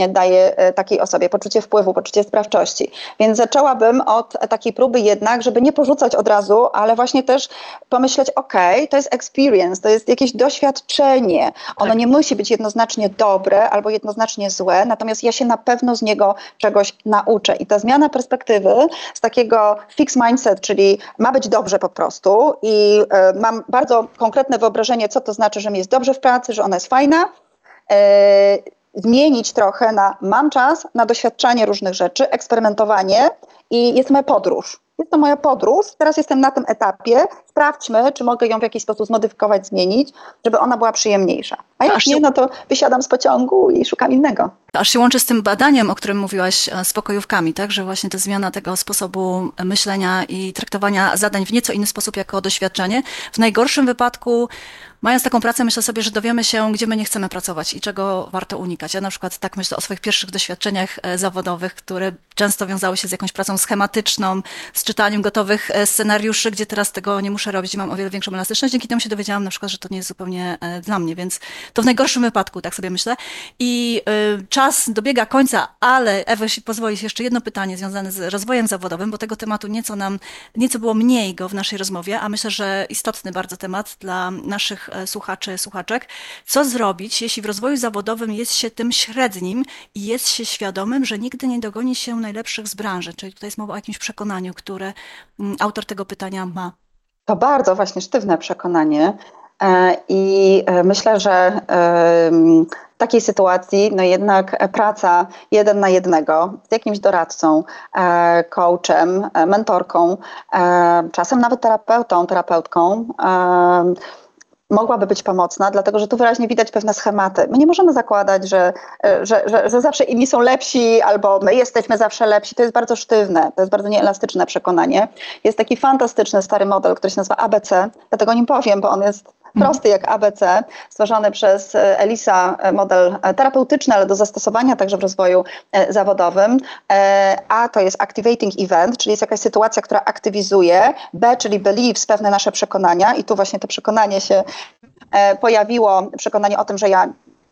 daje e, takiej osobie poczucie wpływu, poczucie sprawczości. Więc zaczęłabym od takiej próby jednak, żeby nie porzucać od razu, ale właśnie też pomyśleć, ok, to jest experience, to jest jakieś doświadczenie. Ono nie musi być jednoznacznie dobre albo jednoznacznie złe, natomiast ja się na pewno z niego czegoś nauczę. I ta zmiana perspektywy z takiego fixed mindset, czyli ma być dobrze po prostu i y, mam bardzo konkretne wyobrażenie, co to znaczy, że mi jest dobrze w pracy, że ona jest fajna, y, zmienić trochę na mam czas na doświadczanie różnych rzeczy, eksperymentowanie i jest moja podróż. Jest to moja podróż, teraz jestem na tym etapie, sprawdźmy, czy mogę ją w jakiś sposób zmodyfikować, zmienić, żeby ona była przyjemniejsza. A jak nie, no to wysiadam z pociągu i szukam innego. Aż się łączy z tym badaniem, o którym mówiłaś, e, z pokojówkami, tak? Że właśnie ta zmiana tego sposobu myślenia i traktowania zadań w nieco inny sposób jako doświadczenie. W najgorszym wypadku Mając taką pracę, myślę sobie, że dowiemy się, gdzie my nie chcemy pracować i czego warto unikać. Ja na przykład tak myślę o swoich pierwszych doświadczeniach e, zawodowych, które często wiązały się z jakąś pracą schematyczną, z czytaniem gotowych e, scenariuszy, gdzie teraz tego nie muszę robić i mam o wiele większą elastyczność. Dzięki temu się dowiedziałam na przykład, że to nie jest zupełnie dla mnie, więc to w najgorszym wypadku, tak sobie myślę. I y, czas dobiega końca, ale Ewa, jeśli pozwolisz, jeszcze jedno pytanie związane z rozwojem zawodowym, bo tego tematu nieco nam, nieco było mniej go w naszej rozmowie, a myślę, że istotny bardzo temat dla naszych e, słuchaczy, słuchaczek. Co zrobić, jeśli w rozwoju zawodowym jest się tym średnim i jest się świadomym, że nigdy nie dogoni się najlepszych z branży? Czyli tutaj jest mowa o jakimś przekonaniu, które mm, autor tego pytania ma. To bardzo właśnie sztywne przekonanie. E, I e, myślę, że w takiej sytuacji no jednak praca jeden na jednego z jakimś doradcą, e, coachem, mentorką, czasem nawet terapeutą, terapeutką mogłaby być pomocna, dlatego że tu wyraźnie widać pewne schematy. My nie możemy zakładać, że, że, że, że, zawsze inni są lepsi albo my jesteśmy zawsze lepsi. To jest bardzo sztywne, to jest bardzo nieelastyczne przekonanie. Jest taki fantastyczny stary model, który się nazywa ABC, dlatego nim powiem, bo on jest prosty jak ABC, stworzony przez e, Elisa, e, model e, terapeutyczny, ale do zastosowania także w rozwoju zawodowym. A to jest activating event, czyli jest jakaś sytuacja, która aktywizuje. B, czyli beliefs, pewne nasze przekonania i tu właśnie to przekonanie się pojawiło, przekonanie o tym, że ja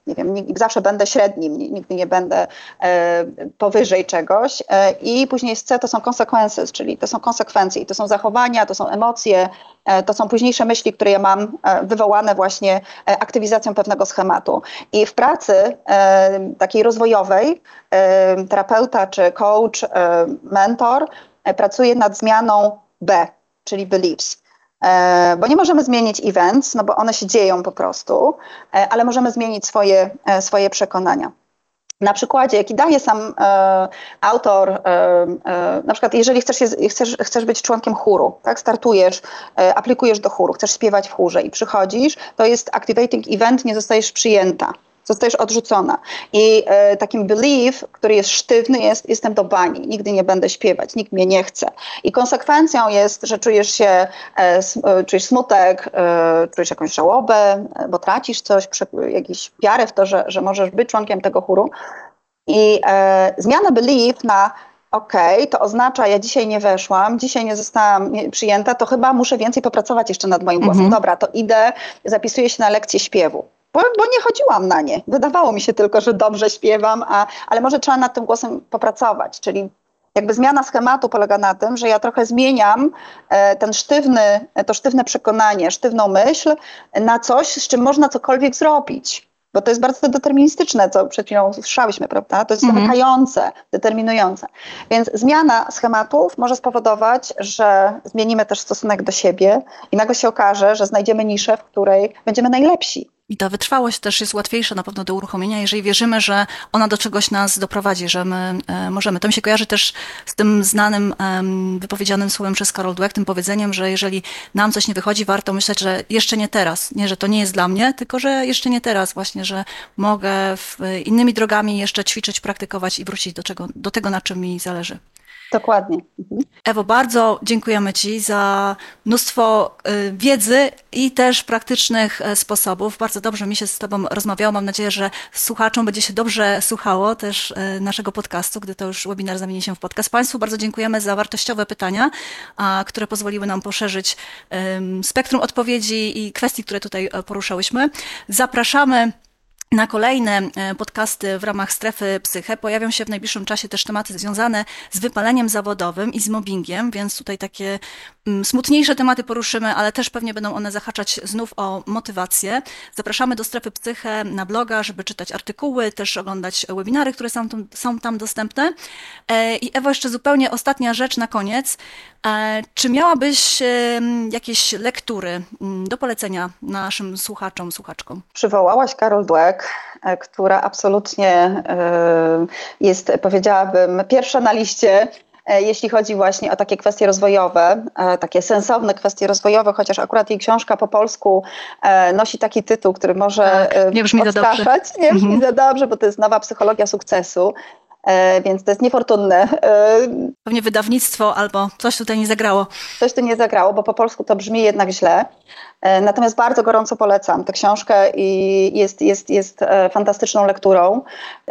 nie wiem, zawsze będę średnim, nigdy nie będę e, powyżej czegoś. E, I później C, to są consequences, czyli to są konsekwencje, to są zachowania, to są emocje, e, to są późniejsze myśli, które ja mam e, wywołane właśnie e, aktywizacją pewnego schematu. I w pracy e, takiej rozwojowej terapeuta czy coach, mentor pracuje nad zmianą B, czyli beliefs. E, bo nie możemy zmienić events, no bo one się dzieją po prostu, e, ale możemy zmienić swoje, e, swoje przekonania. Na przykładzie, jaki daje sam e, autor, e, e, na przykład jeżeli chcesz, chcesz, chcesz być członkiem chóru, tak, startujesz, aplikujesz do chóru, chcesz śpiewać w chórze i przychodzisz, to jest activating event, nie zostajesz przyjęta zostajesz odrzucona. I e, takim belief, który jest sztywny, jest jestem do bani, nigdy nie będę śpiewać, nikt mnie nie chce. I konsekwencją jest, że czujesz się, e, e czujesz smutek, e, czujesz jakąś żałobę, e, bo tracisz coś, jakąś wiarę w to, że, że możesz być członkiem tego chóru. I e, zmiana belief na okej, okay, to oznacza, ja dzisiaj nie weszłam, dzisiaj nie zostałam przyjęta, to chyba muszę więcej popracować jeszcze nad moim głosem. Mhm. Dobra, to idę, zapisuję się na lekcję śpiewu bo, bo, nie chodziłam na nie. Wydawało mi się tylko, że dobrze śpiewam, a, ale może trzeba nad tym głosem popracować. Czyli jakby zmiana schematu polega na tym, że ja trochę zmieniam e, ten sztywny, to sztywne przekonanie, sztywną myśl na coś, z czym można cokolwiek zrobić. Bo to jest bardzo deterministyczne, co przed chwilą słyszałyśmy, prawda? To jest mhm. zamykające, determinujące. Więc zmiana schematów może spowodować, że zmienimy też stosunek do siebie i nagle się okaże, że znajdziemy niszę, w której będziemy najlepsi I ta wytrwałość też jest łatwiejsza na pewno do uruchomienia, jeżeli wierzymy, że ona do czegoś nas doprowadzi, że my e, możemy. To mi się kojarzy też z tym znanym, wypowiedzianym słowem przez Karol Dweck, tym powiedzeniem, że jeżeli nam coś nie wychodzi, warto myśleć, że jeszcze nie teraz. Nie, że to nie jest dla mnie, tylko że jeszcze nie teraz właśnie, że mogę innymi drogami jeszcze ćwiczyć, praktykować i wrócić do, czego, do tego, na czym mi zależy. Dokładnie. Mhm. Ewo, bardzo dziękujemy Ci za mnóstwo y, wiedzy i też praktycznych e, sposobów. Bardzo dobrze mi się z Tobą rozmawiało. Mam nadzieję, że słuchaczom będzie się dobrze słuchało też e, naszego podcastu, gdy to już webinar zamieni się w podcast. Państwu bardzo dziękujemy za wartościowe pytania, które pozwoliły nam poszerzyć spektrum odpowiedzi i kwestii, które tutaj e, poruszałyśmy. Zapraszamy na kolejne e, podcasty w ramach strefy psyche pojawią się w najbliższym czasie też tematy związane z wypaleniem zawodowym i z mobbingiem, więc tutaj takie mm, smutniejsze tematy poruszymy, ale też pewnie będą one zahaczać znów o motywację. Zapraszamy do strefy psyche na bloga, żeby czytać artykuły, też oglądać webinary, które są tam, są tam dostępne. E, I Ewo, jeszcze zupełnie ostatnia rzecz na koniec. E, czy miałabyś jakieś lektury mm, do polecenia naszym słuchaczom, słuchaczkom? Przywołałaś Karol Dweck, e, która absolutnie e, jest, powiedziałabym, pierwsza na liście jeśli chodzi właśnie o takie kwestie rozwojowe, takie sensowne kwestie rozwojowe, chociaż akurat jej książka po polsku nosi taki tytuł, który może tak, nie brzmi za dobrze. Nie brzmi mhm. za dobrze, bo to jest nowa psychologia sukcesu. E, więc to jest niefortunne. E, Pewnie wydawnictwo albo coś tutaj nie zagrało. Coś tu nie zagrało, bo po polsku to brzmi jednak źle. E, natomiast bardzo gorąco polecam tę książkę i jest, jest, jest fantastyczną lekturą.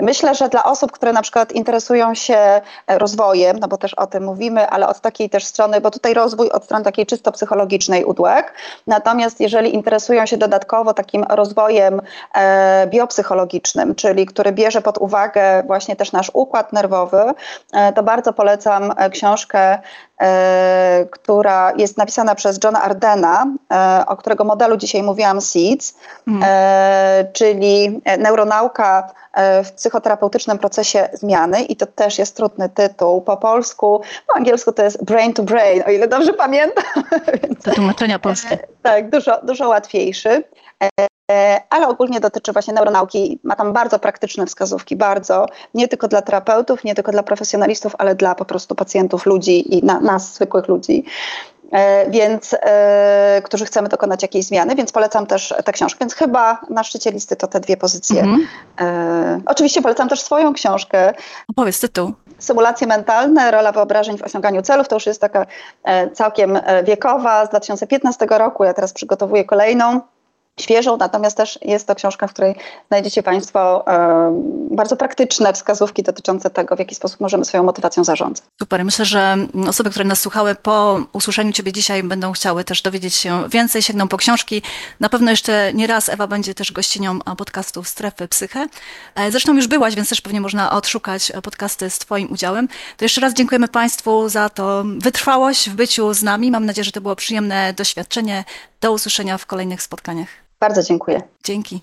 Myślę, że dla osób, które na przykład interesują się rozwojem, no bo też o tym mówimy, ale od takiej też strony, bo tutaj rozwój od strony takiej czysto psychologicznej udłek. Natomiast jeżeli interesują się dodatkowo takim rozwojem biopsychologicznym, czyli który bierze pod uwagę właśnie też nasz układ nerwowy, e, to bardzo polecam e, książkę, e, która jest napisana przez Johna Ardena, o którego modelu dzisiaj mówiłam, SEEDS, mm. czyli neuronauka w psychoterapeutycznym procesie zmiany i to też jest trudny tytuł. Po polsku, po angielsku to jest brain to brain, o ile dobrze pamiętam. To tłumaczenia polskie. Tak, dużo, dużo łatwiejszy. E, ale ogólnie dotyczy właśnie neuronauki. Ma tam bardzo praktyczne wskazówki, bardzo, nie tylko dla terapeutów, nie tylko dla profesjonalistów, ale dla po prostu pacjentów, ludzi i na, nas, zwykłych ludzi. E, więc, e, którzy chcemy dokonać jakiejś zmiany, więc polecam też tę książkę. Więc chyba na szczycie listy to te dwie pozycje. Mhm. Oczywiście polecam też swoją książkę. Opowiedz tytuł. Symulacje mentalne, rola wyobrażeń w osiąganiu celów. To już jest taka całkiem wiekowa, z 2015 roku. Ja teraz przygotowuję kolejną świeżą, natomiast też jest to książka, w której znajdziecie Państwo bardzo praktyczne wskazówki dotyczące tego, w jaki sposób możemy swoją motywacją zarządzać. Super. Myślę, że osoby, które nas słuchały po usłyszeniu Ciebie dzisiaj będą chciały też dowiedzieć się więcej, sięgną po książki. Na pewno jeszcze nie raz Ewa będzie też gościnią podcastu Strefy Psyche. E, zresztą już byłaś, więc też pewnie można odszukać podcasty z Twoim udziałem. To jeszcze raz dziękujemy Państwu za to wytrwałość w byciu z nami. Mam nadzieję, że to było przyjemne doświadczenie. Do usłyszenia w kolejnych spotkaniach. Bardzo dziękuję. Dzięki.